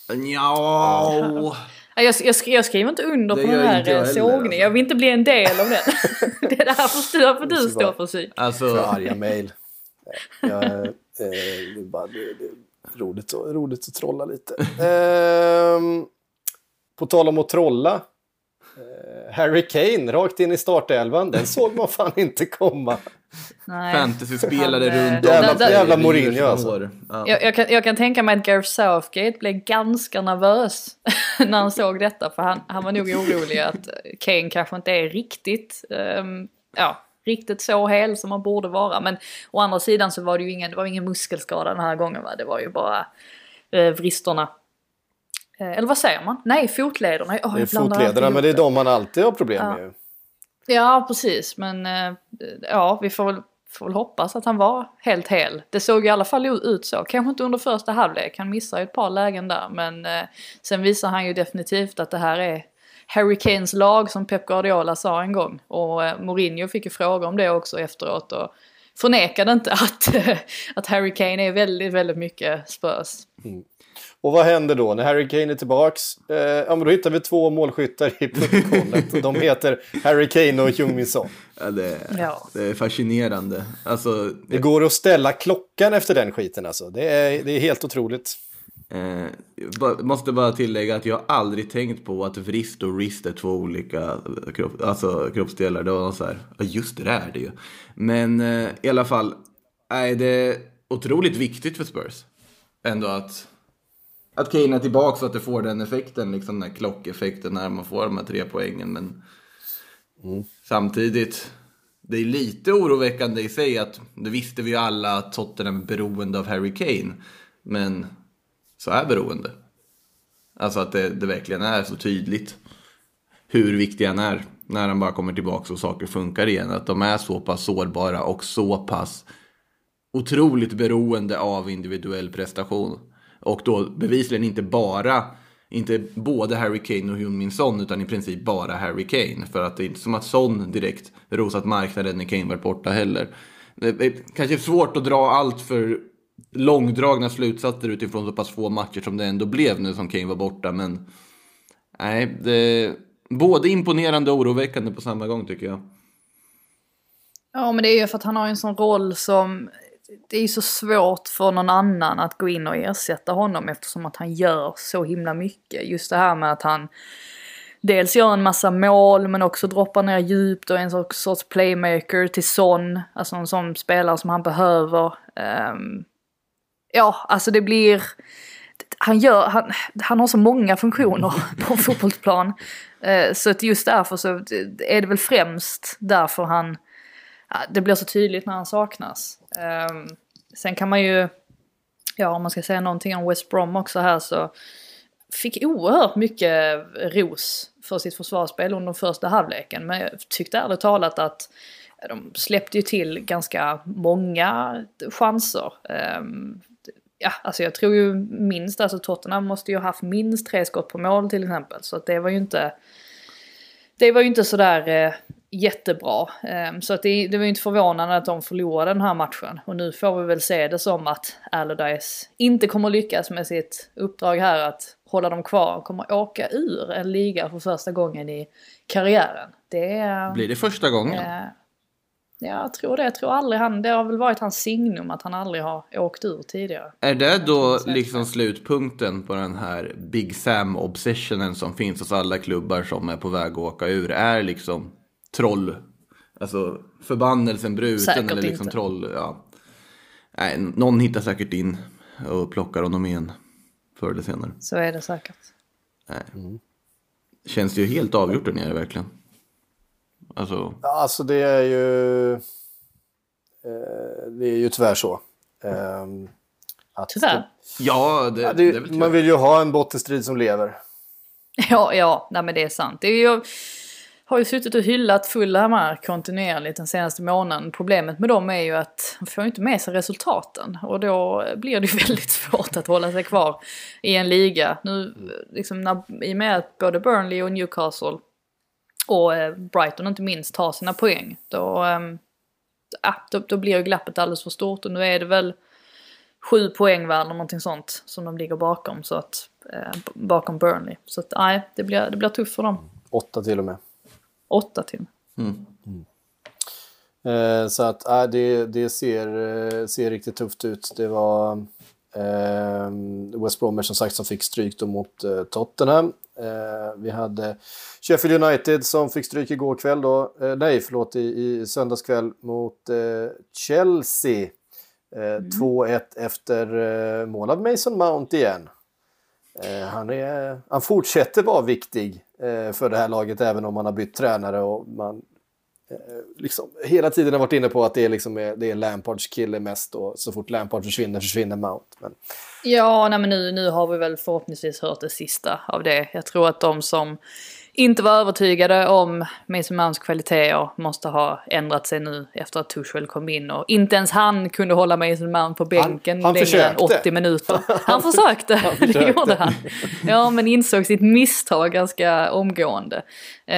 Ja. Ja, Jag, jag, jag skriver inte under Det på den här eh, sågningen. Jag vill inte bli en del av den. det är får, får du Måste stå vara- för Sy. Alltså, För arga mejl. Jag, eh, det, är bara, det, det är roligt, att- roligt att trolla lite. Ehm, på tal om att trolla. Harry Kane rakt in i startelvan. Den såg man fan inte komma. Fantasyspelare eh, runt om. Jävla- jävla Mourinho, alltså. Ja. Jag, jag, kan, jag kan tänka mig att Gareth Southgate blev ganska nervös när han såg detta. För han, han var nog orolig att Kane kanske inte är riktigt, ehm, ja, riktigt så hel som han borde vara. Men å andra sidan så var det ju ingen, det var ingen muskelskada den här gången. Va? Det var ju bara eh, vristerna. Eh, eller vad säger man? Nej, fotlederna. Oh, Det är fotlederna, men det är de man alltid har problem med. ju. Ja, precis. Men eh, ja, vi får väl, får väl hoppas att han var helt hel. Det såg i alla fall ut så. Kanske inte under första halvlek. Han missar ju ett par lägen där. Men eh, sen visar han ju definitivt att det här är Harry Kanes lag som Pep Guardiola sa en gång. Och eh, Mourinho fick ju fråga om det också efteråt. Och förnekade inte att, att Harry Kane är väldigt, väldigt mycket Spurs. Och vad händer då när Harry Kane är tillbaks? Eh, ja, men då hittar vi två målskyttar i protokollet. De heter Harry Kane och Jung Son. Ja, det, Ja. det är fascinerande. Alltså, Det går att ställa klockan efter den skiten alltså. Det är, det är helt otroligt. Eh, måste bara tillägga att jag har aldrig tänkt på att vrist och wrist är två olika kropp, alltså, kroppsdelar. Det var någon så här, ja just det, det är det ju. Men eh, i alla fall, är det är otroligt viktigt för Spurs. Ändå att, att Kane är tillbaka så att det får den effekten, liksom den här klockeffekten när man får de här tre poängen. Men samtidigt, det är lite oroväckande i sig att, det visste vi ju alla att Tottenham är beroende av Harry Kane. Men så är beroende. Alltså att det, det verkligen är så tydligt hur viktig han är när han bara kommer tillbaka och saker funkar igen. Att de är så pass sårbara och så pass otroligt beroende av individuell prestation. Och då bevisligen inte bara, inte både Harry Kane och Hyun Min Son utan i princip bara Harry Kane. För att det är inte som att Son direkt rosat marknaden när Kane var borta heller. Det är kanske svårt att dra allt för långdragna slutsatser utifrån så pass få matcher som det ändå blev nu som Kane var borta. Men nej, det är både imponerande och oroväckande på samma gång tycker jag. Ja men det är ju för att han har en sån roll som det är ju så svårt för någon annan att gå in och ersätta honom eftersom att han gör så himla mycket. Just det här med att han dels gör en massa mål men också droppar ner djupt och är en sorts, playmaker till Son. Alltså en sån spelare som han behöver. Ehm, ja, alltså det blir... Han, gör, han, han har så många funktioner på en fotbollsplan. Eh, så att just därför så är det väl främst därför han det blir så tydligt när han saknas. Um, sen kan man ju, ja om man ska säga någonting om West Brom också här så fick oerhört mycket ros för sitt försvarsspel under första halvleken. Men jag tyckte ärligt talat att de släppte ju till ganska många chanser. Um, ja, alltså jag tror ju minst, alltså Tottenham måste ju ha haft minst tre skott på mål till exempel. Så att det var ju inte det var ju inte sådär eh, jättebra. Eh, så att det, det var ju inte förvånande att de förlorade den här matchen. Och nu får vi väl se det som att Allardyce inte kommer lyckas med sitt uppdrag här att hålla dem kvar. och kommer åka ur en liga för första gången i karriären. Det är... Blir det första gången? Eh, ja, jag tror det. Jag tror aldrig han... Det har väl varit hans signum att han aldrig har åkt ur tidigare. Är det då liksom slutpunkten på den här Big Sam-obsessionen som finns hos alla klubbar som är på väg att åka ur? Är liksom troll, alltså förbannelsen bruten Säkert eller liksom inte. troll, ja. Nej, någon hittar säkert in och plockar honom igen förr eller senare. Så är det säkert. Känns det ju helt avgjort där nere verkligen. Alltså, Ja, Alltså det är ju... Eh, det är ju tyvärr så. Ehm, att Tyvärr. ja, det, Ja, det, är det, väl man man vill ju ha en bottenstrid som lever. Ja, ja, nej men det är sant. Det är ju, har ju suttit och hyllat Fulhammar kontinuerligt den senaste månaden. Problemet med dem är ju att de får inte med sig resultaten. Och då blir det ju väldigt svårt att hålla sig kvar i en liga. Nu, liksom, när, i och med att både Burnley och Newcastle och eh, Brighton inte minst tar sina poäng. Då, äh, då, då blir ju glappet alldeles för stort. Och nu är det väl sju poäng väl eller någonting sånt som de ligger bakom. Så att, äh, bakom Burnley. Så att nej, det blir, det blir tufft för dem. Åtta till och med. Åtta till. Eh, så att äh, det, det ser, eh, ser riktigt tufft ut. Det var eh, West Bromwich som sagt som fick stryk mot eh, Tottenham. Eh, vi hade Sheffield United som fick stryk igår kväll då. Eh, nej, förlåt, i, i söndags kväll mot eh, Chelsea. Eh, 2-1 efter eh, mål av Mason Mount igen. Eh, han, är, han fortsätter vara viktig eh, för det här laget även om man har bytt tränare och man eh, liksom, hela tiden har varit inne på att det är, liksom, det är Lampards kille mest och så fort Lampard försvinner försvinner Mount. Men, Ja, nej, men nu, nu har vi väl förhoppningsvis hört det sista av det. Jag tror att de som inte var övertygade om Mason Mounts kvaliteter måste ha ändrat sig nu efter att Tuchel kom in och inte ens han kunde hålla Mason Mount på bänken han längre än försökte. 80 minuter. Han försökte, det försökte. gjorde han. Ja, men insåg sitt misstag ganska omgående. Eh,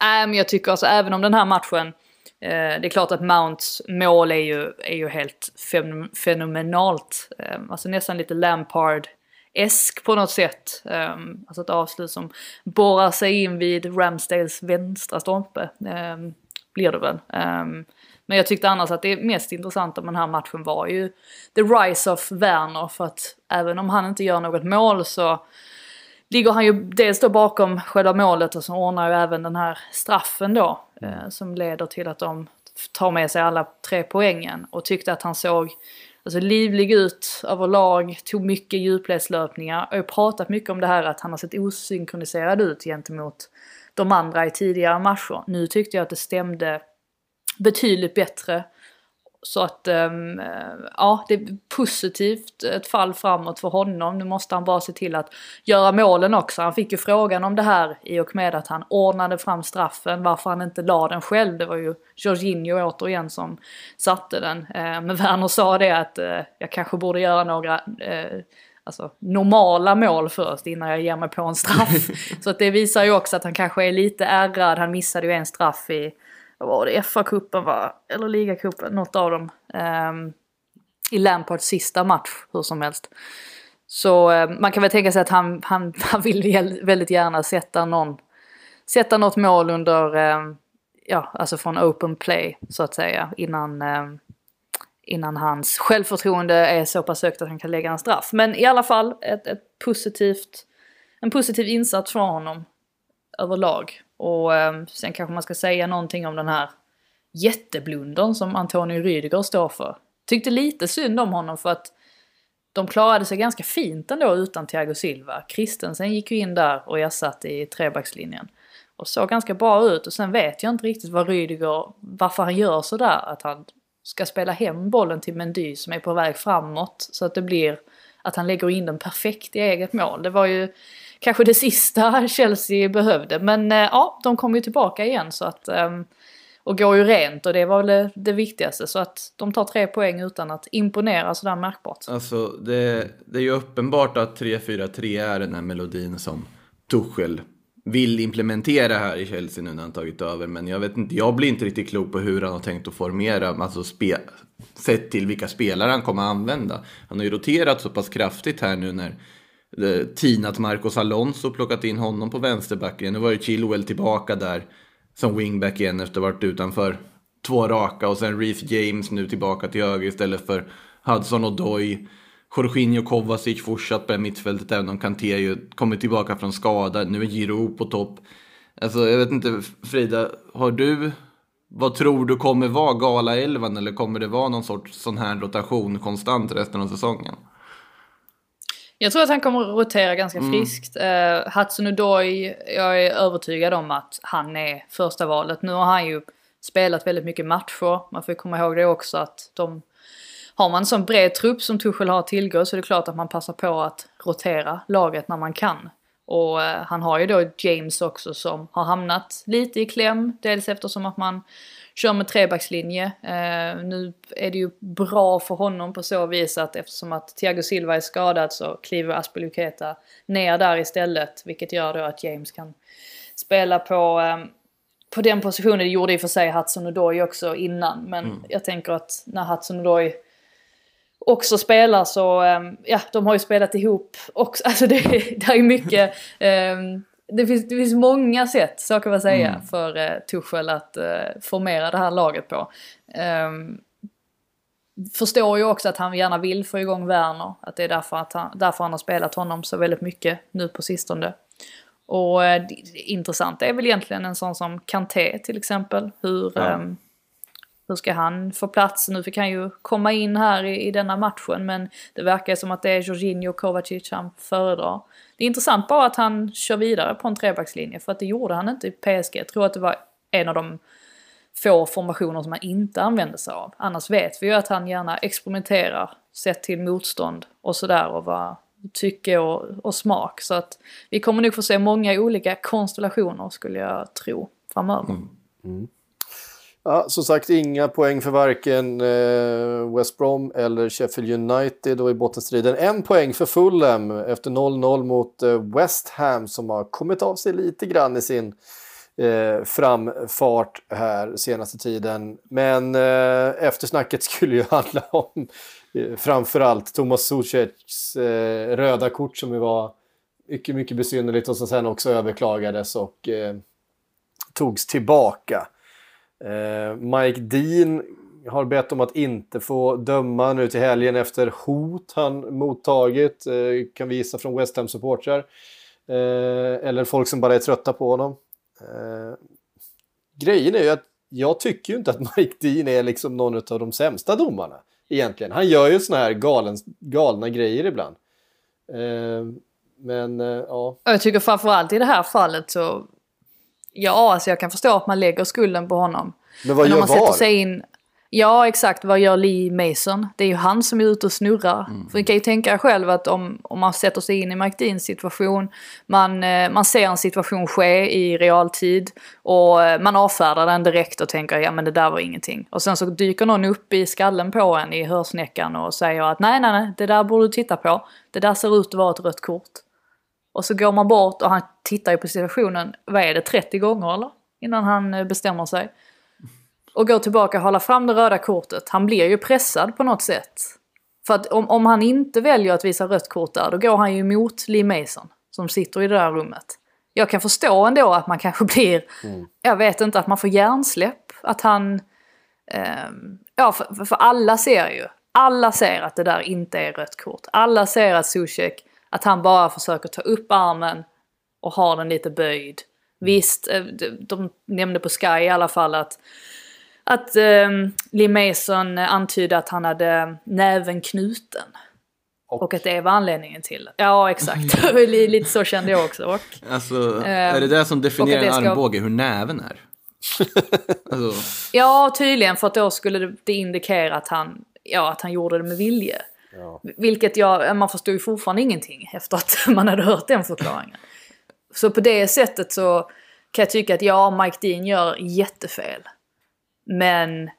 nej, men jag tycker alltså även om den här matchen Eh, det är klart att Mounts mål är ju, är ju helt fen- fenomenalt. Eh, alltså nästan lite esk på något sätt. Um, alltså ett avslut som borrar sig in vid Ramsdales vänstra stolpe. Um, blir det väl. Um, men jag tyckte annars att det mest intressanta med den här matchen var ju the rise of Werner. För att även om han inte gör något mål så ligger han ju dels då bakom själva målet och så ordnar ju även den här straffen då. Eh, som leder till att de tar med sig alla tre poängen. Och tyckte att han såg alltså, livlig ut överlag, tog mycket djupledslöpningar. Jag har pratat mycket om det här att han har sett osynkroniserad ut gentemot de andra i tidigare matcher. Nu tyckte jag att det stämde betydligt bättre. Så att, eh, ja, det är positivt, ett fall framåt för honom. Nu måste han bara se till att göra målen också. Han fick ju frågan om det här i och med att han ordnade fram straffen, varför han inte la den själv. Det var ju Jorginho återigen som satte den. Eh, men Werner sa det att eh, jag kanske borde göra några eh, alltså, normala mål först innan jag ger mig på en straff. Så att det visar ju också att han kanske är lite ärrad. Han missade ju en straff i vad var det, FA-cupen va? Eller ligacupen, något av dem. Um, I Lampards sista match, hur som helst. Så um, man kan väl tänka sig att han, han, han vill väldigt gärna sätta någon, sätta något mål under, um, ja, alltså från open play så att säga, innan, innan hans självförtroende är så pass högt att han kan lägga en straff. Men i alla fall ett, ett positivt, en positiv insats från honom överlag. Och ehm, sen kanske man ska säga någonting om den här jätteblundern som Antonio Rüdiger står för. Tyckte lite synd om honom för att de klarade sig ganska fint ändå utan Thiago Silva. Christensen gick ju in där och jag satt i trebackslinjen. Och såg ganska bra ut och sen vet jag inte riktigt vad Rüdiger, varför han gör sådär. Att han ska spela hem bollen till Mendy som är på väg framåt. Så att det blir att han lägger in den perfekt i eget mål. Det var ju kanske det sista Chelsea behövde. Men eh, ja, de kom ju tillbaka igen så att... Ehm, och går ju rent och det var väl det, viktigaste. Så att de tar tre poäng utan att imponera sådär märkbart. Alltså, det, det är ju uppenbart att 3-4-3 är den här melodin som Tuchel vill implementera här i Chelsea nu när han tagit över. Men jag vet inte, jag blir inte riktigt klok på hur han har tänkt att formera, alltså spe, sett till vilka spelare han kommer att använda. Han har ju roterat så pass kraftigt här nu när Eh, tinat Marcos Alonso och plockat in honom på vänsterbacken. Nu var ju Chilwell tillbaka där som wingback igen efter att ha varit utanför två raka och sen Reece James nu tillbaka till höger istället för Hudson och Doy. Jorginho Kovacic fortsatt på mittfältet även om Kanté ju kommit tillbaka från skada. Nu är Giroud på topp. Alltså jag vet inte Frida, har du vad tror du kommer vara gala-elvan eller kommer det vara någon sorts sån här rotation konstant resten av säsongen? Jag tror att han kommer att rotera ganska friskt. Uh, Hudson Odoi, jag är övertygad om att han är första valet. Nu har han ju spelat väldigt mycket matcher. Man får ju komma ihåg det också att de... Har man en sån bred trupp som Tuchel har tillgå så är det klart att man passar på att rotera laget när man kan. Och eh, han har ju då James också som har hamnat lite i kläm. Dels eftersom att man kör med trebackslinje. Eh, nu är det ju bra för honom på så vis att eftersom att Thiago Silva är skadad så kliver Aspeluketa ner där istället. Vilket gör då att James kan spela på, eh, på den positionen. Det gjorde i och för sig Hudson Odoi också innan. Men jag tänker att när Hudson Odoi också spelar så, ehm, ja de har ju spelat ihop också. Alltså det, det är mycket, ehm, det, finns, det finns många sätt, så kan man säga, för uh, Tuchel att eh, formera det här laget på. Ehm, förstår ju också att han gärna vill få igång Werner, att det är därför, att han, därför han har spelat honom så väldigt mycket nu på sistone. Och eh, intressanta är väl egentligen en sån som Kanté till exempel. Hur, Ja. ehm, hur ska han få plats? Nu fick han ju komma in här i, i denna matchen men det verkar som att det är Jorginho och Kovacic han föredrar. Det är intressant bara att han kör vidare på en trebackslinje för att det gjorde han inte i PSG. Jag tror att det var en av de få formationer som han inte använde sig av. Annars vet vi ju att han gärna experimenterar sett till motstånd och sådär och vad tycke och, och smak. Så att vi kommer nog få se många olika konstellationer skulle jag tro framöver. Mm. Mm. Ja, som sagt, inga poäng för varken eh, West Brom eller Sheffield United och i bottenstriden. En poäng för Fulham efter 0-0 mot eh, West Ham som har kommit av sig lite grann i sin eh, framfart här senaste tiden. Men eh, eftersnacket skulle ju handla om eh, framförallt Thomas Zuzeks eh, röda kort som ju var mycket, mycket besynnerligt och som sen också överklagades och eh, togs tillbaka. Eh, Mike Dean har bett om att inte få döma nu till helgen efter hot han mottagit. Eh, kan vi gissa från West Ham-supportrar. Eh, eller folk som bara är trötta på honom. Eh, grejen är ju att jag tycker ju inte att Mike Dean är liksom någon av de sämsta domarna. Egentligen. Han gör ju såna här galen, galna grejer ibland. Eh, men eh, ja. Jag tycker framförallt i det här fallet så... Ja, alltså jag kan förstå att man lägger skulden på honom. Men vad Men gör man sätter VAR? sig in... Ja, exakt. Vad gör Lee Mason? Det är ju han som är ute och snurrar. Mm. För ni kan ju tänka er själv att om, om man sätter sig in i Mike Deans situation, man, eh, man ser en situation ske i realtid och eh, man avfärdar den direkt och tänker ja men det där var ingenting. Och sen så dyker någon upp i skallen på en i hörsnäckan och säger att nej, nej, nej, det där borde du titta på. Det där ser ut att vara ett rött kort. Och så går man bort och han tittar ju på situationen, vad är det, 30 gånger eller? Innan han eh, bestämmer sig. Och går tillbaka och håller fram det röda kortet. Han blir ju pressad på något sätt. För att om, om han inte väljer att visa rött kort där, då går han ju emot Lee Mason. Som sitter i det där rummet. Jag kan förstå ändå att man kanske blir, jag vet inte, att man får hjärnsläpp. Att han, ehm, ja för, för alla ser ju, alla ser att det där inte är rött kort. Alla ser att Zuzek, att han bara försöker ta upp armen och ha den lite böjd. Visst, eh, de, de nämnde på Sky i alla fall att att eh, Lee Mason antydde att han hade näven knuten. Och, att det var anledningen till. Ja, exakt. Lite så kände jag också. Och, Alltså, är det det som definierar och en det ska- armbåge, hur näven är? alltså, ja, tydligen för att då skulle det indikera att han, ja, att han gjorde det med vilje. Vilket jag, man förstod ju fortfarande ingenting efter att man hade hört den förklaringen. Så på det sättet så kan jag tycka att ja, Mike Dean gör jättefel. Men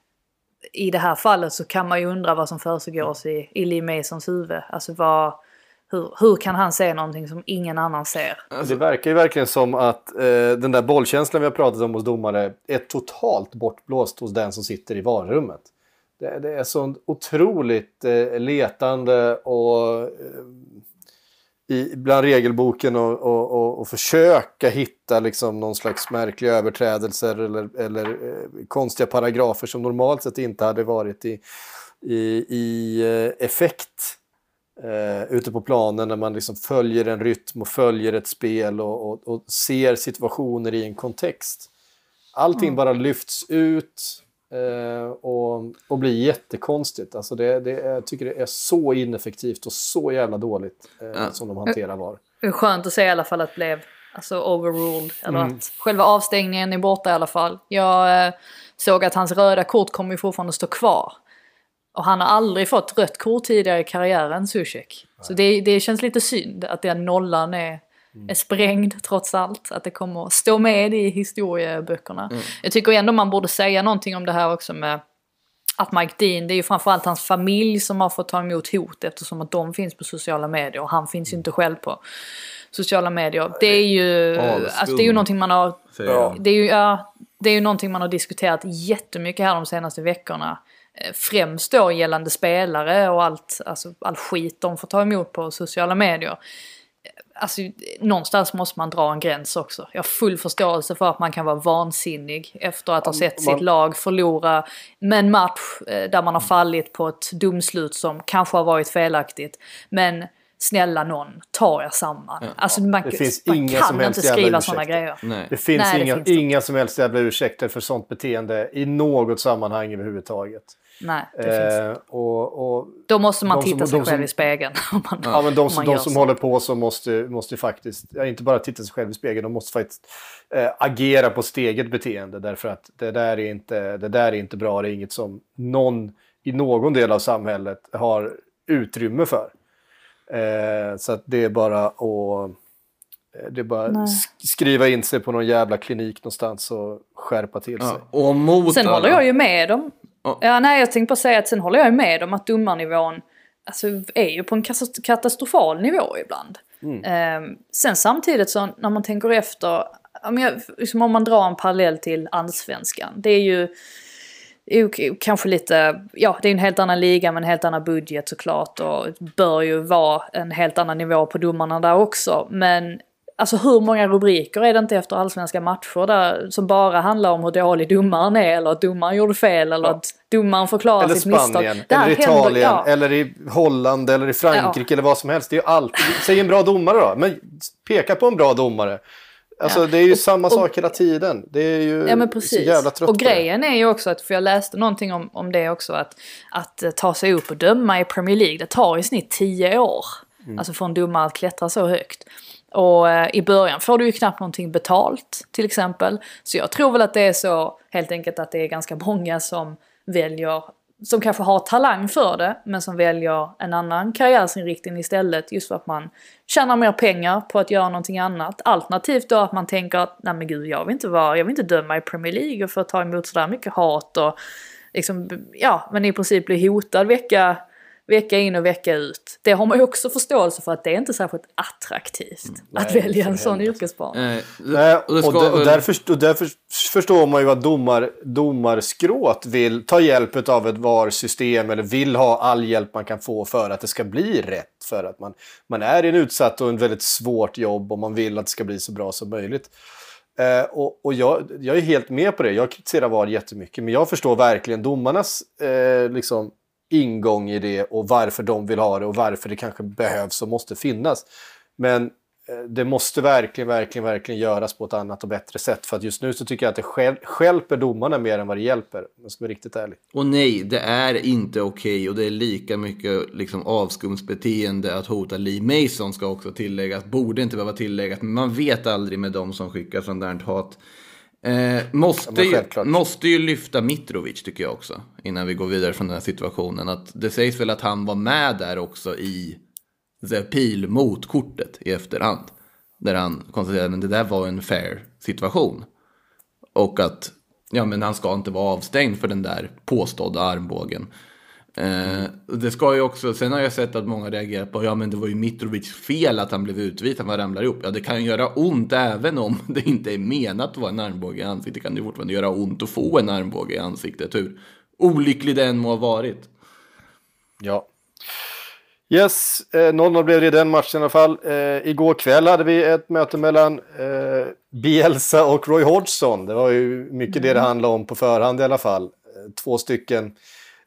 i det här fallet så kan man ju undra vad som försiggår i, i Lee Masons huvud. Alltså vad, hur, hur kan han se någonting som ingen annan ser? Det verkar ju verkligen som att eh, den där bollkänslan vi har pratat om hos domare är totalt bortblåst hos den som sitter i varummet. Det, det är så otroligt eh, letande och eh, i, bland regelboken och, och, och, och försöka hitta liksom någon slags märkliga överträdelser eller, eller eh, konstiga paragrafer som normalt sett inte hade varit i, i, i eh, effekt eh, ute på planen när man liksom följer en rytm och följer ett spel och, och, och ser situationer i en kontext. Allting bara lyfts ut eh, och, och blir jättekonstigt. Alltså det, det, jag tycker det är så ineffektivt och så jävla dåligt eh, Ja. som de hanterar VAR. Det är skönt att se i alla fall att det blev alltså, overruled. Eller Mm. att själva avstängningen är borta i alla fall. Jag eh, såg att hans röda kort kommer ju fortfarande stå kvar. Och han har aldrig fått rött kort tidigare i karriären, Zuzek. Så det, det känns lite synd att den nollan är. Är sprängd trots allt. Att det kommer att stå med i historieböckerna. Mm. Jag tycker ändå man borde säga någonting om det här också med att Mike Dean, det är ju framförallt hans familj som har fått ta emot hot eftersom att de finns på sociala medier och han finns ju inte själv på sociala medier. Det är ju, alltså det är ju någonting man har, det är ju, ja, det är ju någonting man har diskuterat jättemycket här de senaste veckorna. Eh, Främst då gällande spelare och allt, alltså all skit de får ta emot på sociala medier. Alltså någonstans måste man dra en gräns också. Jag har full förståelse för att man kan vara vansinnig efter att ha sett man- sitt lag förlora med en match eh, där man har fallit på ett domslut som kanske har varit felaktigt. Men snälla någon, ta er samman. Alltså man, Det finns man inga kan som helst inte skriva sådana grejer. Nej. Det finns, Nej, inga, finns det inte. inga som helst jävla ursäkter för sånt beteende i något sammanhang överhuvudtaget. Nej, det finns. Eh, och, och, Då måste man de som- titta sig själv som- i spegeln. om man, ja, men de, om som- de som håller på så måste, måste faktiskt, ja, inte bara titta sig själv i spegeln, de måste faktiskt eh, agera på sitt eget beteende. Därför att det där, är inte, det där är inte bra, det är inget som någon i någon del av samhället har utrymme för. Eh, så att det är bara att eh, det är bara Nej. skriva in sig på någon jävla klinik någonstans och skärpa till sig. Ja, och mot Sen alla- håller jag ju med dem. Ja. Ja, nej, jag tänkte bara säga att sen håller jag med om att domarnivån alltså, är ju på en katastrofal nivå ibland. Ehm, sen samtidigt så när man tänker efter, jag, liksom om man drar en parallell till allsvenskan. Det är ju kanske lite, ja det är en helt annan liga med en helt annan budget såklart och bör ju vara en helt annan nivå på domarna där också. Men alltså hur många rubriker är det inte efter allsvenska matcher där som bara handlar om hur dålig domaren är eller att domaren gjorde fel eller Ja. att domaren förklarar Eller sitt misstag. Spanien, här eller händer- Italien, ja. eller i Holland, eller i Frankrike eller vad som helst. Det är ju alltid, säg en bra domare då, men peka på en bra domare. Alltså Ja. det är ju Och- samma och- sak hela tiden. Det är ju Ja men så precis. jävla trött och grejen är ju också att, för jag läste någonting om, om det också, att, att eh, ta sig upp och döma i Premier League, det tar i snitt 10 år. Mm. Alltså få en domare att klättra så högt. Och eh, i början får du ju knappt någonting betalt till exempel. Så jag tror väl att det är så helt enkelt att det är ganska många som väljer som kanske har talang för det men som väljer en annan karriärsinriktning istället just för att man tjänar mer pengar på att göra någonting annat. Alternativt då att man tänker att nej men gud jag vill inte vara, jag vill inte döma i Premier League och få ta emot sådär mycket hat och liksom, ja men i princip bli hotad vecka, vecka in och vecka ut. Det har man ju också förståelse för att det är inte särskilt attraktivt att nej, välja för en sån yrkesbana. Eh, Nej, och och, och därför, och därför förstår man ju att domar, domarskrået vill ta hjälp av ett VAR-system eller vill ha all hjälp man kan få för att det ska bli rätt. För att man, man är i en utsatt och en väldigt svårt jobb och man vill att det ska bli så bra som möjligt. Eh, och och jag, jag är helt med på det. Jag kritiserar VAR jättemycket. Men jag förstår verkligen domarnas eh, liksom, ingång i det och varför de vill ha det och varför det kanske behövs och måste finnas. Men eh, det måste verkligen, verkligen, verkligen göras på ett annat och bättre sätt. För att just nu så tycker jag att det stjäl- stjälper domarna mer än vad det hjälper. Om jag ska vara riktigt ärlig. Och nej, det är inte okej och det är lika mycket liksom, avskumsbeteende att hota Lee Mason ska också tilläggas. Borde inte behöva tilläggas, men man vet aldrig med dem som skickar sånt där hat. Eh, måste, ju, måste ju lyfta Mitrovic tycker jag också. Innan vi går vidare från den här situationen. Att det sägs väl att han var med där också i the pil mot kortet i efterhand. Där han konstaterade att det där var en fair situation. Och att ja, men han ska inte vara avstängd för den där påstådda armbågen. Eh, det ska ju också, sen har jag sett att många reagerar på ja men det var ju Mitrovics fel att han blev utvisad, han ramlar ihop. Ja det kan ju göra ont även om det inte är menat att vara en armbåge i ansiktet. Det kan ju fortfarande göra ont att få en armbåge i ansiktet. Hur olycklig den må ha varit. Ja. Yes, eh, 0-0 blev det i den matchen i alla fall. Eh, igår kväll hade vi ett möte mellan eh, Bielsa och Roy Hodgson. Det var ju mycket det det handlade om på förhand i alla fall. Eh, två stycken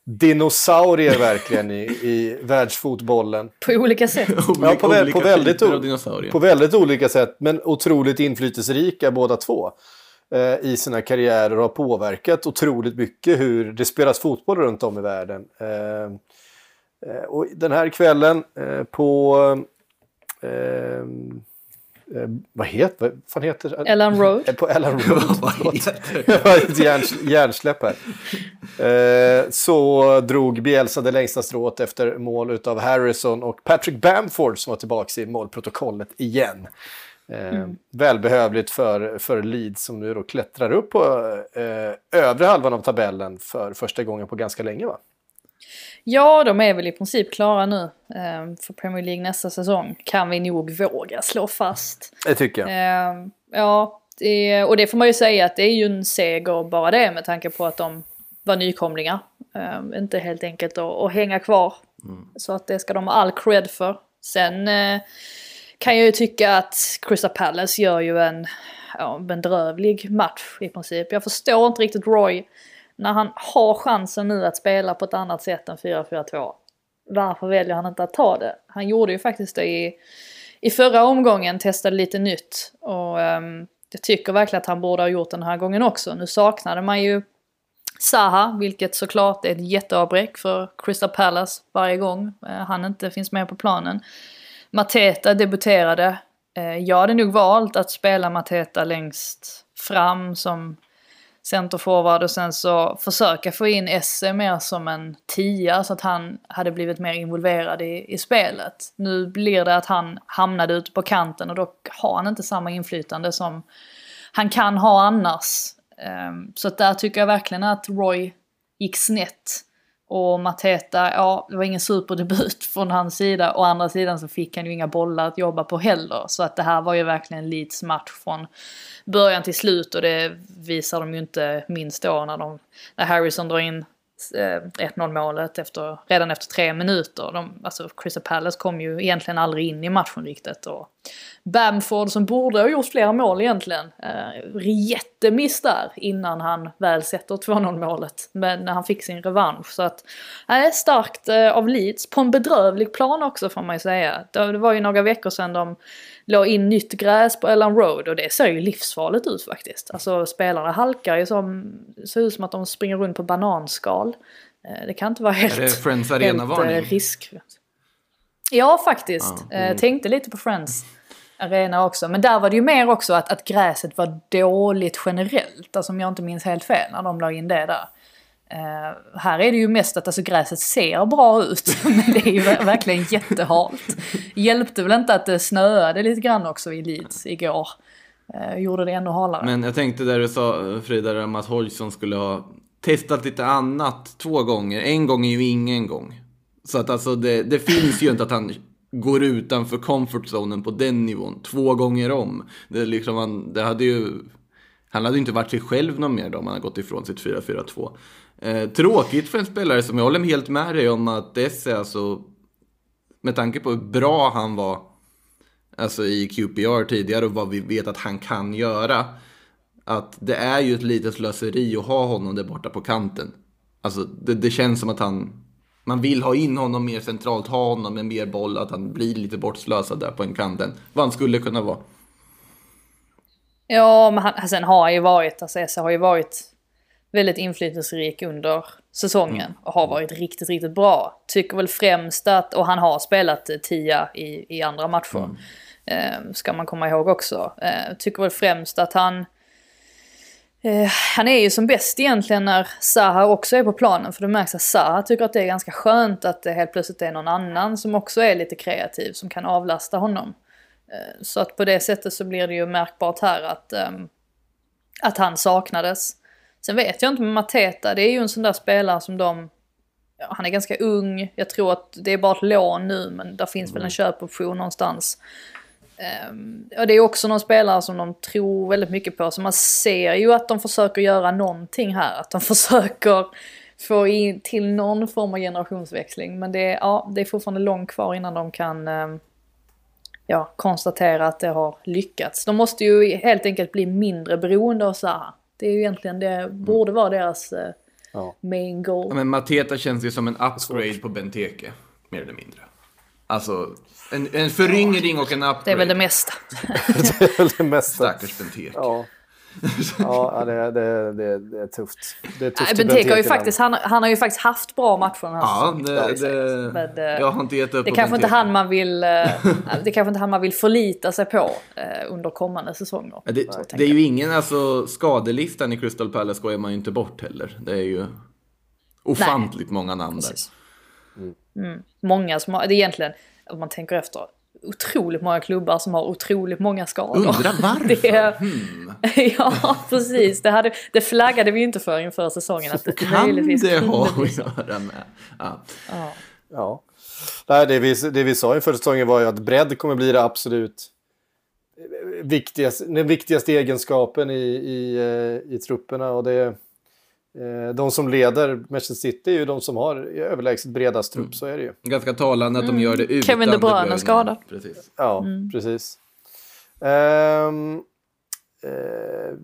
dinosaurier verkligen i, i världsfotbollen. På olika sätt. Ja, på, vä- Olika på, väldigt, på väldigt olika sätt, men otroligt inflytelserika båda två eh, i sina karriärer och har påverkat otroligt mycket hur det spelas fotboll runt om i världen. Eh, eh, och den här kvällen eh, på... Eh, vad heter vad fan heter Ellen Road. Eh, På Ellen Road. Hjärnsläpp här. Eh, så drog Bielsa det längsta strået efter mål av Harrison och Patrick Bamford som var tillbaka i målprotokollet igen. Eh, Välbehövligt för, för Leeds som nu då klättrar upp på eh, övre halvan av tabellen för första gången på ganska länge va? Ja, de är väl i princip klara nu eh, för Premier League nästa säsong. Kan vi nog våga slå fast. Det tycker jag. Eh, ja, det, och det får man ju säga att det är ju en seger bara det med tanke på att de var nykomlingar. Eh, inte helt enkelt att, hänga kvar. Så att det ska de ha all cred för. Sen eh, kan jag ju tycka att Crystal Palace gör ju en ja, bedrövlig match i princip. Jag förstår inte riktigt Roy när han har chansen nu att spela på ett annat sätt än 4-4-2. varför väljer han inte att ta det? Han gjorde ju faktiskt det i, i förra omgången, testade lite nytt. Och um, jag tycker verkligen att han borde ha gjort den här gången också. Nu saknade man ju Zaha, vilket såklart är ett jätteavbräck för Crystal Palace varje gång eh, han inte finns med på planen. Mateta debuterade. Eh, jag hade nog valt att spela Mateta längst fram som centerforward och sen så försöka få in Esse mer som en tia så att han hade blivit mer involverad i, i spelet. Nu blir det att han hamnade ute på kanten och då har han inte samma inflytande som han kan ha annars. Um, Så att där tycker jag verkligen att Roy gick snett. Och Mateta, ja det var ingen superdebut från hans sida. Å andra sidan så fick han ju inga bollar att jobba på heller. Så att det här var ju verkligen Leeds match från början till slut. Och det visar de ju inte minst då när, de, när Harrison drar in 1-0 eh, målet efter, redan efter tre minuter. De, alltså Crystal Palace kom ju egentligen aldrig in i matchen riktigt. Och Bamford som borde ha gjort flera mål egentligen. Eh, jättemiss där innan han väl sätter 2-0 målet. Men när han fick sin revansch. Så att, eh, starkt eh, av Leeds. På en bedrövlig plan också får man ju säga. Det, det var ju några veckor sedan de la in nytt gräs på Ellen Road och det ser ju livsfarligt ut faktiskt. Alltså spelarna halkar ju som, ser ut som att de springer runt på bananskal. Eh, Det kan inte vara helt, det Friends helt Arena-varning? eh, risk. Ja faktiskt. Ja, Eh, Tänkte lite på Friends Arena också. Men där var det ju mer också att, att gräset var dåligt generellt. Alltså om jag inte minns helt fel när de la in det där. Uh, här är det ju mest att alltså, gräset ser bra ut, men det är ju verkligen jättehalt. Hjälpte väl inte att det snöade lite grann också i Leeds igår. Uh, gjorde det ännu halare. Men jag tänkte där du sa Frida om att Hodgson skulle ha testat lite annat två gånger. En gång är ju ingen gång. Så att alltså det, det finns ju inte att han går utanför comfort zonen på den nivån två gånger om. Det, liksom, han, det hade ju, han hade ju inte varit sig själv någon mer då om han hade gått ifrån sitt 4-4-2. Eh, tråkigt för en spelare som jag håller helt med dig om att Esse alltså, med tanke på hur bra han var alltså i QPR tidigare och vad vi vet att han kan göra. Att det är ju ett litet slöseri att ha honom där borta på kanten. Alltså det, det känns som att han, man vill ha in honom mer centralt, ha honom med mer boll, att han blir lite bortslösad där på en kanten. Vad han skulle kunna vara. Ja, men han, sen har han ju varit, alltså Esse har ju varit väldigt inflytelserik under säsongen och har varit riktigt, riktigt bra. Tycker väl främst att, och han har spelat tia i, i andra matcher, eh, ska man komma ihåg också. Eh, tycker väl främst att han, eh, han är ju som bäst egentligen när Zaha också är på planen, för det märks att Zaha tycker att det är ganska skönt att det helt plötsligt är någon annan som också är lite kreativ, som kan avlasta honom. Eh, Så att på det sättet så blir det ju märkbart här att, ehm, att han saknades. Sen vet jag inte med Mateta, det är ju en sån där spelare som de... Ja, han är ganska ung, jag tror att det är bara ett lån nu men där finns väl en köpoption någonstans. Ehm, och det är också någon spelare som de tror väldigt mycket på, så man ser ju att de försöker göra någonting här. Att de försöker få in till någon form av generationsväxling. Men det är, ja, det är fortfarande långt kvar innan de kan ehm, ja, konstatera att det har lyckats. De måste ju helt enkelt bli mindre beroende av Zaha. Det är ju egentligen det, borde vara deras eh, Ja. main goal. Ja, men Mateta känns ju som en upgrade på Benteke, mer eller mindre. Alltså, en, en föryngring och en upgrade. Det är väl det mesta. Det är väl det mesta. Stackars Benteke. Ja. Ja, det, det, det, det är tufft. Det är tufft Nej, Benteke har ju faktiskt, han, han har ju faktiskt haft bra matcher den här Ja, det, det, Men, eh, jag har inte gett upp Det på kanske inte han man vill, eh, det kanske inte han man vill förlita sig på eh, under kommande säsonger. Det, det är ju ingen, alltså skadelistan i Crystal Palace går man ju inte bort heller. Det är ju ofantligt många namn där. Precis. Mm. Många som har, det är egentligen, om man tänker efter, otroligt många klubbar som har otroligt många skador. Undrar varför? Det Hmm. ja, precis. Det, hade, det flaggade vi ju inte för inför säsongen. Att det Kan det kunde ha att göra med? Ja. Ja. Ja. Nej, det, vi, det vi sa inför säsongen var ju att bredd kommer bli det absolut viktigaste, den viktigaste egenskapen i, i, eh, i trupperna. Och det, de som leder Manchester City är ju de som har överlägset bredast trupp, så är det ju. Ganska talande att de gör det utan Mm. Kevin De Bruyne skadad. Precis. Ja, Mm. precis. Ehm, eh,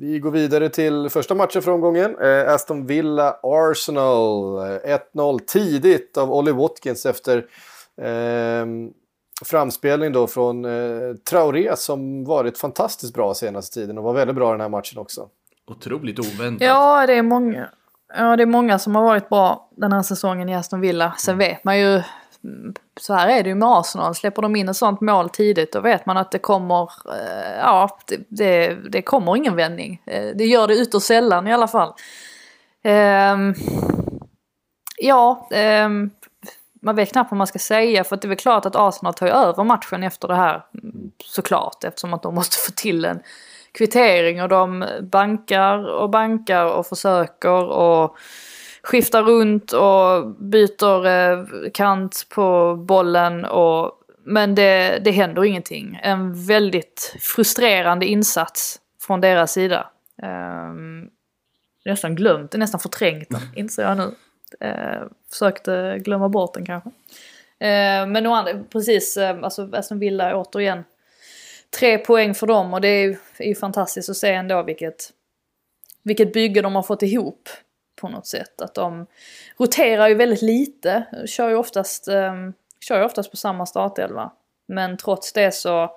vi går vidare till första matchen för omgången. Eh, Aston Villa-Arsenal. Eh, 1-0 tidigt av Ollie Watkins efter eh, framspelning då från eh, Traoré som varit fantastiskt bra senaste tiden och var väldigt bra den här matchen också. Otroligt oväntat. Ja, det är många. Ja, det är många som har varit bra den här säsongen i Aston Villa. Sen vet man ju, mm, så här är det ju med Arsenal. Släpper de in ett sånt mål tidigt då vet man att det kommer, eh, ja, det, det, det kommer ingen vändning. Eh, det gör det ytterst sällan i alla fall. Ehm, ja, ehm, man vet knappt vad man ska säga för att det är väl klart att Arsenal tar över matchen efter det här. mm, Såklart eftersom att de måste få till en kvittering och de bankar och bankar och försöker och skiftar runt och byter eh, kant på bollen och men det, det händer ingenting. En väldigt frustrerande insats från deras sida. Um, nästan glömt nästan förträngt den, inser jag nu. Uh, försökte glömma bort den kanske. Uh, men å andra, precis, uh, alltså Aston Villa återigen. Tre poäng för dem och det är ju, är ju fantastiskt att se ändå vilket, vilket bygge de har fått ihop på något sätt. Att de roterar ju väldigt lite, kör ju oftast, eh, kör ju oftast på samma startelva. Men trots det så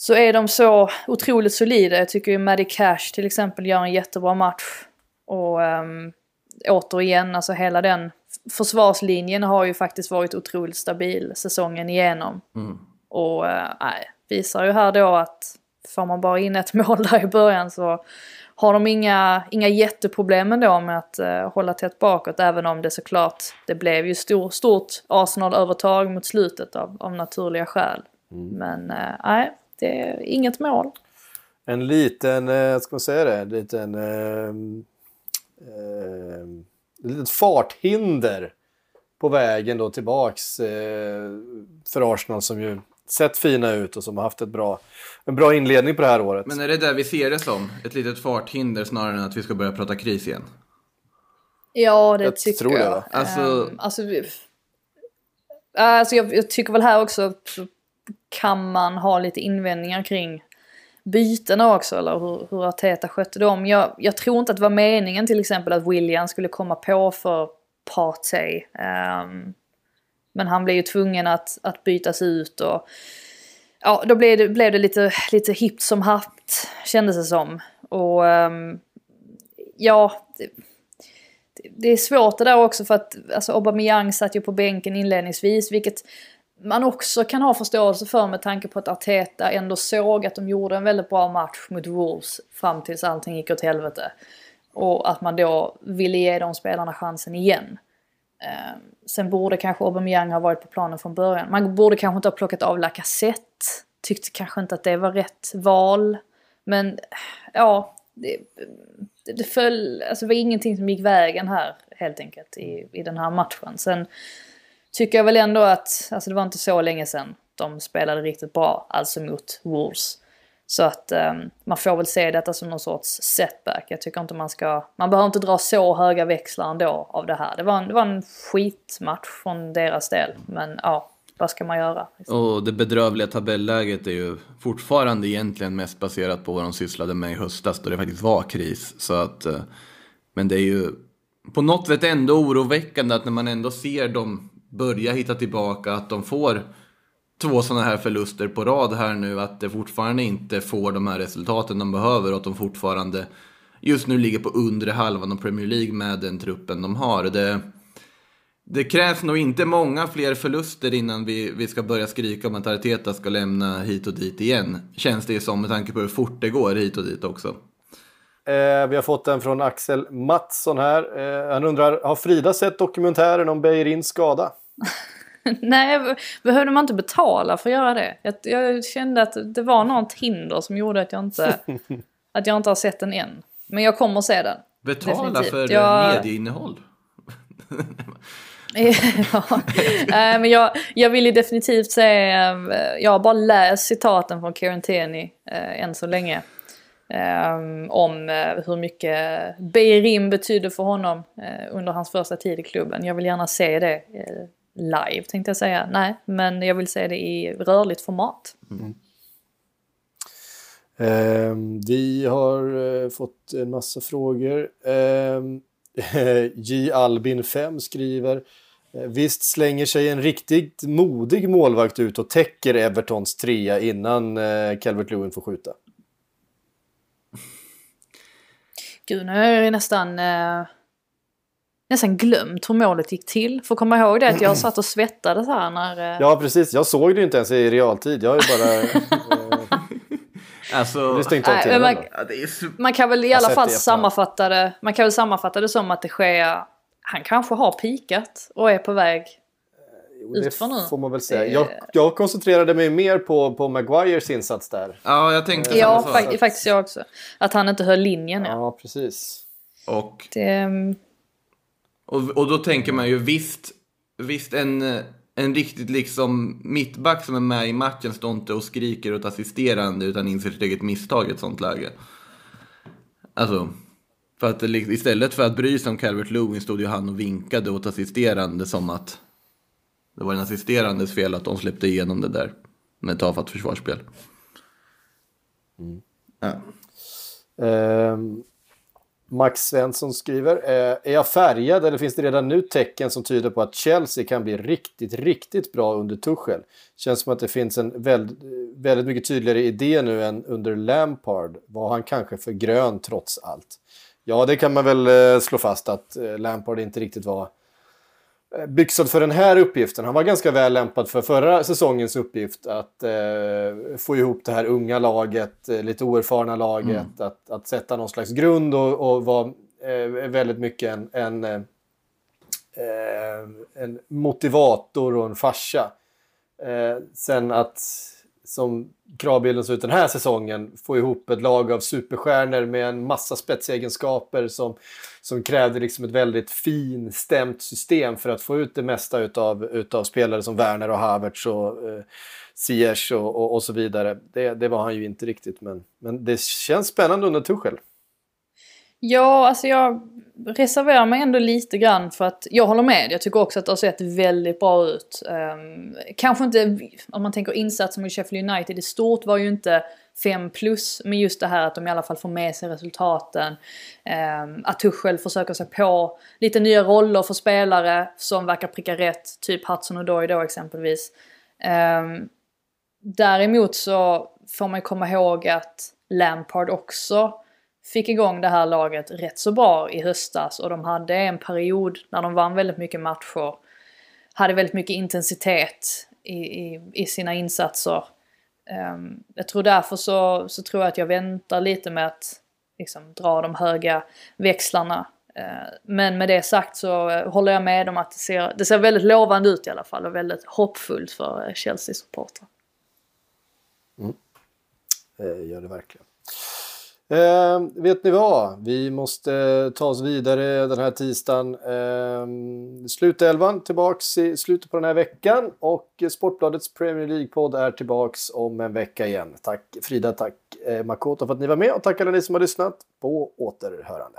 så är de så otroligt solida. Jag tycker ju Maddie Cash till exempel gör en jättebra match. Och um, återigen, alltså hela den försvarslinjen har ju faktiskt varit otroligt stabil säsongen igenom. Mm. Och uh, nej, visar ju här då att får man bara in ett mål där i början så har de inga, inga jätteproblem ändå med att uh, hålla tätt bakåt. Även om det såklart, det blev ju stor, stort Arsenal-övertag mot slutet av, av naturliga skäl. Men uh, nej, det är inget mål. En liten, eh, ska man säga det, en liten... Eh, eh, litet farthinder på vägen då tillbaks eh, för Arsenal som ju sett fina ut och som har haft ett bra, en bra inledning på det här året. Men är det där vi ser det som? Ett litet farthinder snarare än att vi ska börja prata kris igen? Ja, det Jag tycker tror det, jag. va? Alltså- Ehm, alltså, vi- alltså jag, jag tycker väl här också så kan man ha lite invändningar kring bytena också, eller hur, hur Arteta skötte dem. Jag, jag tror inte att det var meningen till exempel att William skulle komma på för Partey. Ehm, men han blev ju tvungen att, att bytas ut och ja, då blev det, blev det lite, lite hippt som haft kändes det som. Och um, ja, det, det är svårt det där också för att alltså Aubameyang satt ju på bänken inledningsvis vilket man också kan ha förståelse för med tanke på att Arteta ändå såg att de gjorde en väldigt bra match mot Wolves fram tills allting gick åt helvete. Och att man då ville ge de spelarna chansen igen. Eh, sen borde kanske Aubameyang ha varit på planen från början. Man borde kanske inte ha plockat av Lacazette. Tyckte kanske inte att det var rätt val. Men ja, det, det, det föll, alltså det var ingenting som gick vägen här helt enkelt i, i den här matchen. Sen tycker jag väl ändå att, alltså det var inte så länge sedan de spelade riktigt bra, alltså mot Wolves. Så att um, man får väl se detta som någon sorts setback. Jag tycker inte man ska, man behöver inte dra så höga växlar ändå av det här. Det var en, det var en skitmatch från deras del, men ja, vad ska man göra? Och det bedrövliga tabelläget är ju fortfarande egentligen mest baserat på vad de sysslade med i höstas då det faktiskt var kris. Så att, eh, men det är ju på något sätt ändå oroväckande att när man ändå ser dem börja hitta tillbaka, att de får två sådana här förluster på rad här nu, att det fortfarande inte får de här resultaten de behöver och att de fortfarande just nu ligger på undre halvan av Premier League med den truppen de har. Det, det krävs nog inte många fler förluster innan vi, vi ska börja skrika om att Arteta ska lämna hit och dit igen. Känns det som med tanke på hur fort det går hit och dit också. Eh, vi har fått en från Axel Mattsson här. Eh, han undrar, har Frida sett dokumentären om Beirins skada? Nej, behövde man inte betala för att göra det? Jag, jag kände att det var något hinder som gjorde att jag inte, att jag inte har sett den än. Men jag kommer se den. Betala Definitivt. för Jag- medieinnehåll. ja, Nej, men jag, jag vill ju definitivt säga, eh, jag har bara läst citaten från Kieran Tierney eh, än så länge. Eh, om eh, hur mycket Beirin betydde för honom eh, under hans första tid i klubben. Jag vill gärna se det eh, live tänkte jag säga. Nej, men jag vill se det i rörligt format. Ehm, vi har eh, fått en massa frågor. Ehm, J. Albin 5 skriver eh, Visst slänger sig en riktigt modig målvakt ut och täcker Evertons trea innan eh, Calvert Lewin får skjuta. Gud, nu jag ju nästan, eh, nästan glömt hur målet gick till. Får komma ihåg det att jag satt och svettades här när... Eh, Ja, precis. Jag såg det ju inte ens i realtid. Jag ju bara... eh, Alltså, det Nej, är så... Man kan väl i alla fall det sammanfatta det, man kan väl sammanfatta det som att det sker, han kanske har pikat och är på väg. Jo, det utför nu. får man väl säga. Jag, jag koncentrerade mig mer på, på Maguires insats där. Ja, jag tänkte Ja, samma sak. fak- faktiskt jag också. Att han inte höll linjen. Ja. Ja, precis. Och, Det, mm, och, och då tänker man ju visst, visst en, en riktigt liksom mittback som är med i matchen står inte och skriker åt assisterande utan inser sitt eget misstag i ett sånt läge. Alltså, för att istället för att bry sig om Calvert Lewin stod ju han och vinkade åt assisterande som att det var den assisterandes fel att de släppte igenom det där med tafatt försvarsspel. Mm. Ja. Um, Max Svensson skriver. Eh, Är jag färgad eller finns det redan nu tecken som tyder på att Chelsea kan bli riktigt, riktigt bra under Tuchel? Känns som att det finns en väldigt, väldigt mycket tydligare idé nu än under Lampard. Var han kanske för grön trots allt? Ja, det kan man väl eh, slå fast att eh, Lampard inte riktigt var eh, byxad för den här uppgiften. Han var ganska väl lämpad för förra säsongens uppgift att eh, få ihop det här unga laget, eh, lite oerfarna laget, att, att sätta någon slags grund och, och vara eh, väldigt mycket en, en, eh, eh, en motivator och en farsa. Eh, sen att, som kravbilden ser ut den här säsongen, få ihop ett lag av superstjärnor med en massa spetsegenskaper som, som krävde liksom ett väldigt finstämt system för att få ut det mesta utav, utav spelare som Werner och Havertz och eh, Ziyech och, och, och så vidare. Det, det var han ju inte riktigt, men, men det känns spännande under Tuchel. ja, alltså jag reserverar mig ändå lite grann för att jag håller med. Jag tycker också att det har sett väldigt bra ut. Um, kanske inte, om man tänker insatsen mot Sheffield United i stort var ju inte 5 plus. Men just det här att de i alla fall får med sig resultaten. Ehm, att Tuchel försöker sig på lite nya roller för spelare som verkar pricka rätt. Typ Hudson och Doy då exempelvis. Ehm, däremot så får man komma ihåg att Lampard också fick igång det här laget rätt så bra i höstas och de hade en period när de vann väldigt mycket matcher. Hade väldigt mycket intensitet i, i, i sina insatser. Ehm, jag tror därför så, så tror jag att jag väntar lite med att liksom, dra de höga växlarna. Ehm, men med det sagt så eh, håller jag med om att det ser, det ser väldigt lovande ut i alla fall och väldigt hoppfullt för eh, Chelsea-supportrar. Mm. Eh, gör det verkligen. Eh, vet ni vad? Vi måste eh, ta oss vidare den här tisdagen. Eh, slutelvan tillbaks i slutet på den här veckan och Sportbladets Premier League-podd är tillbaks om en vecka igen. Tack Frida, tack eh, Makoto för att ni var med och tack alla ni som har lyssnat. På återhörande.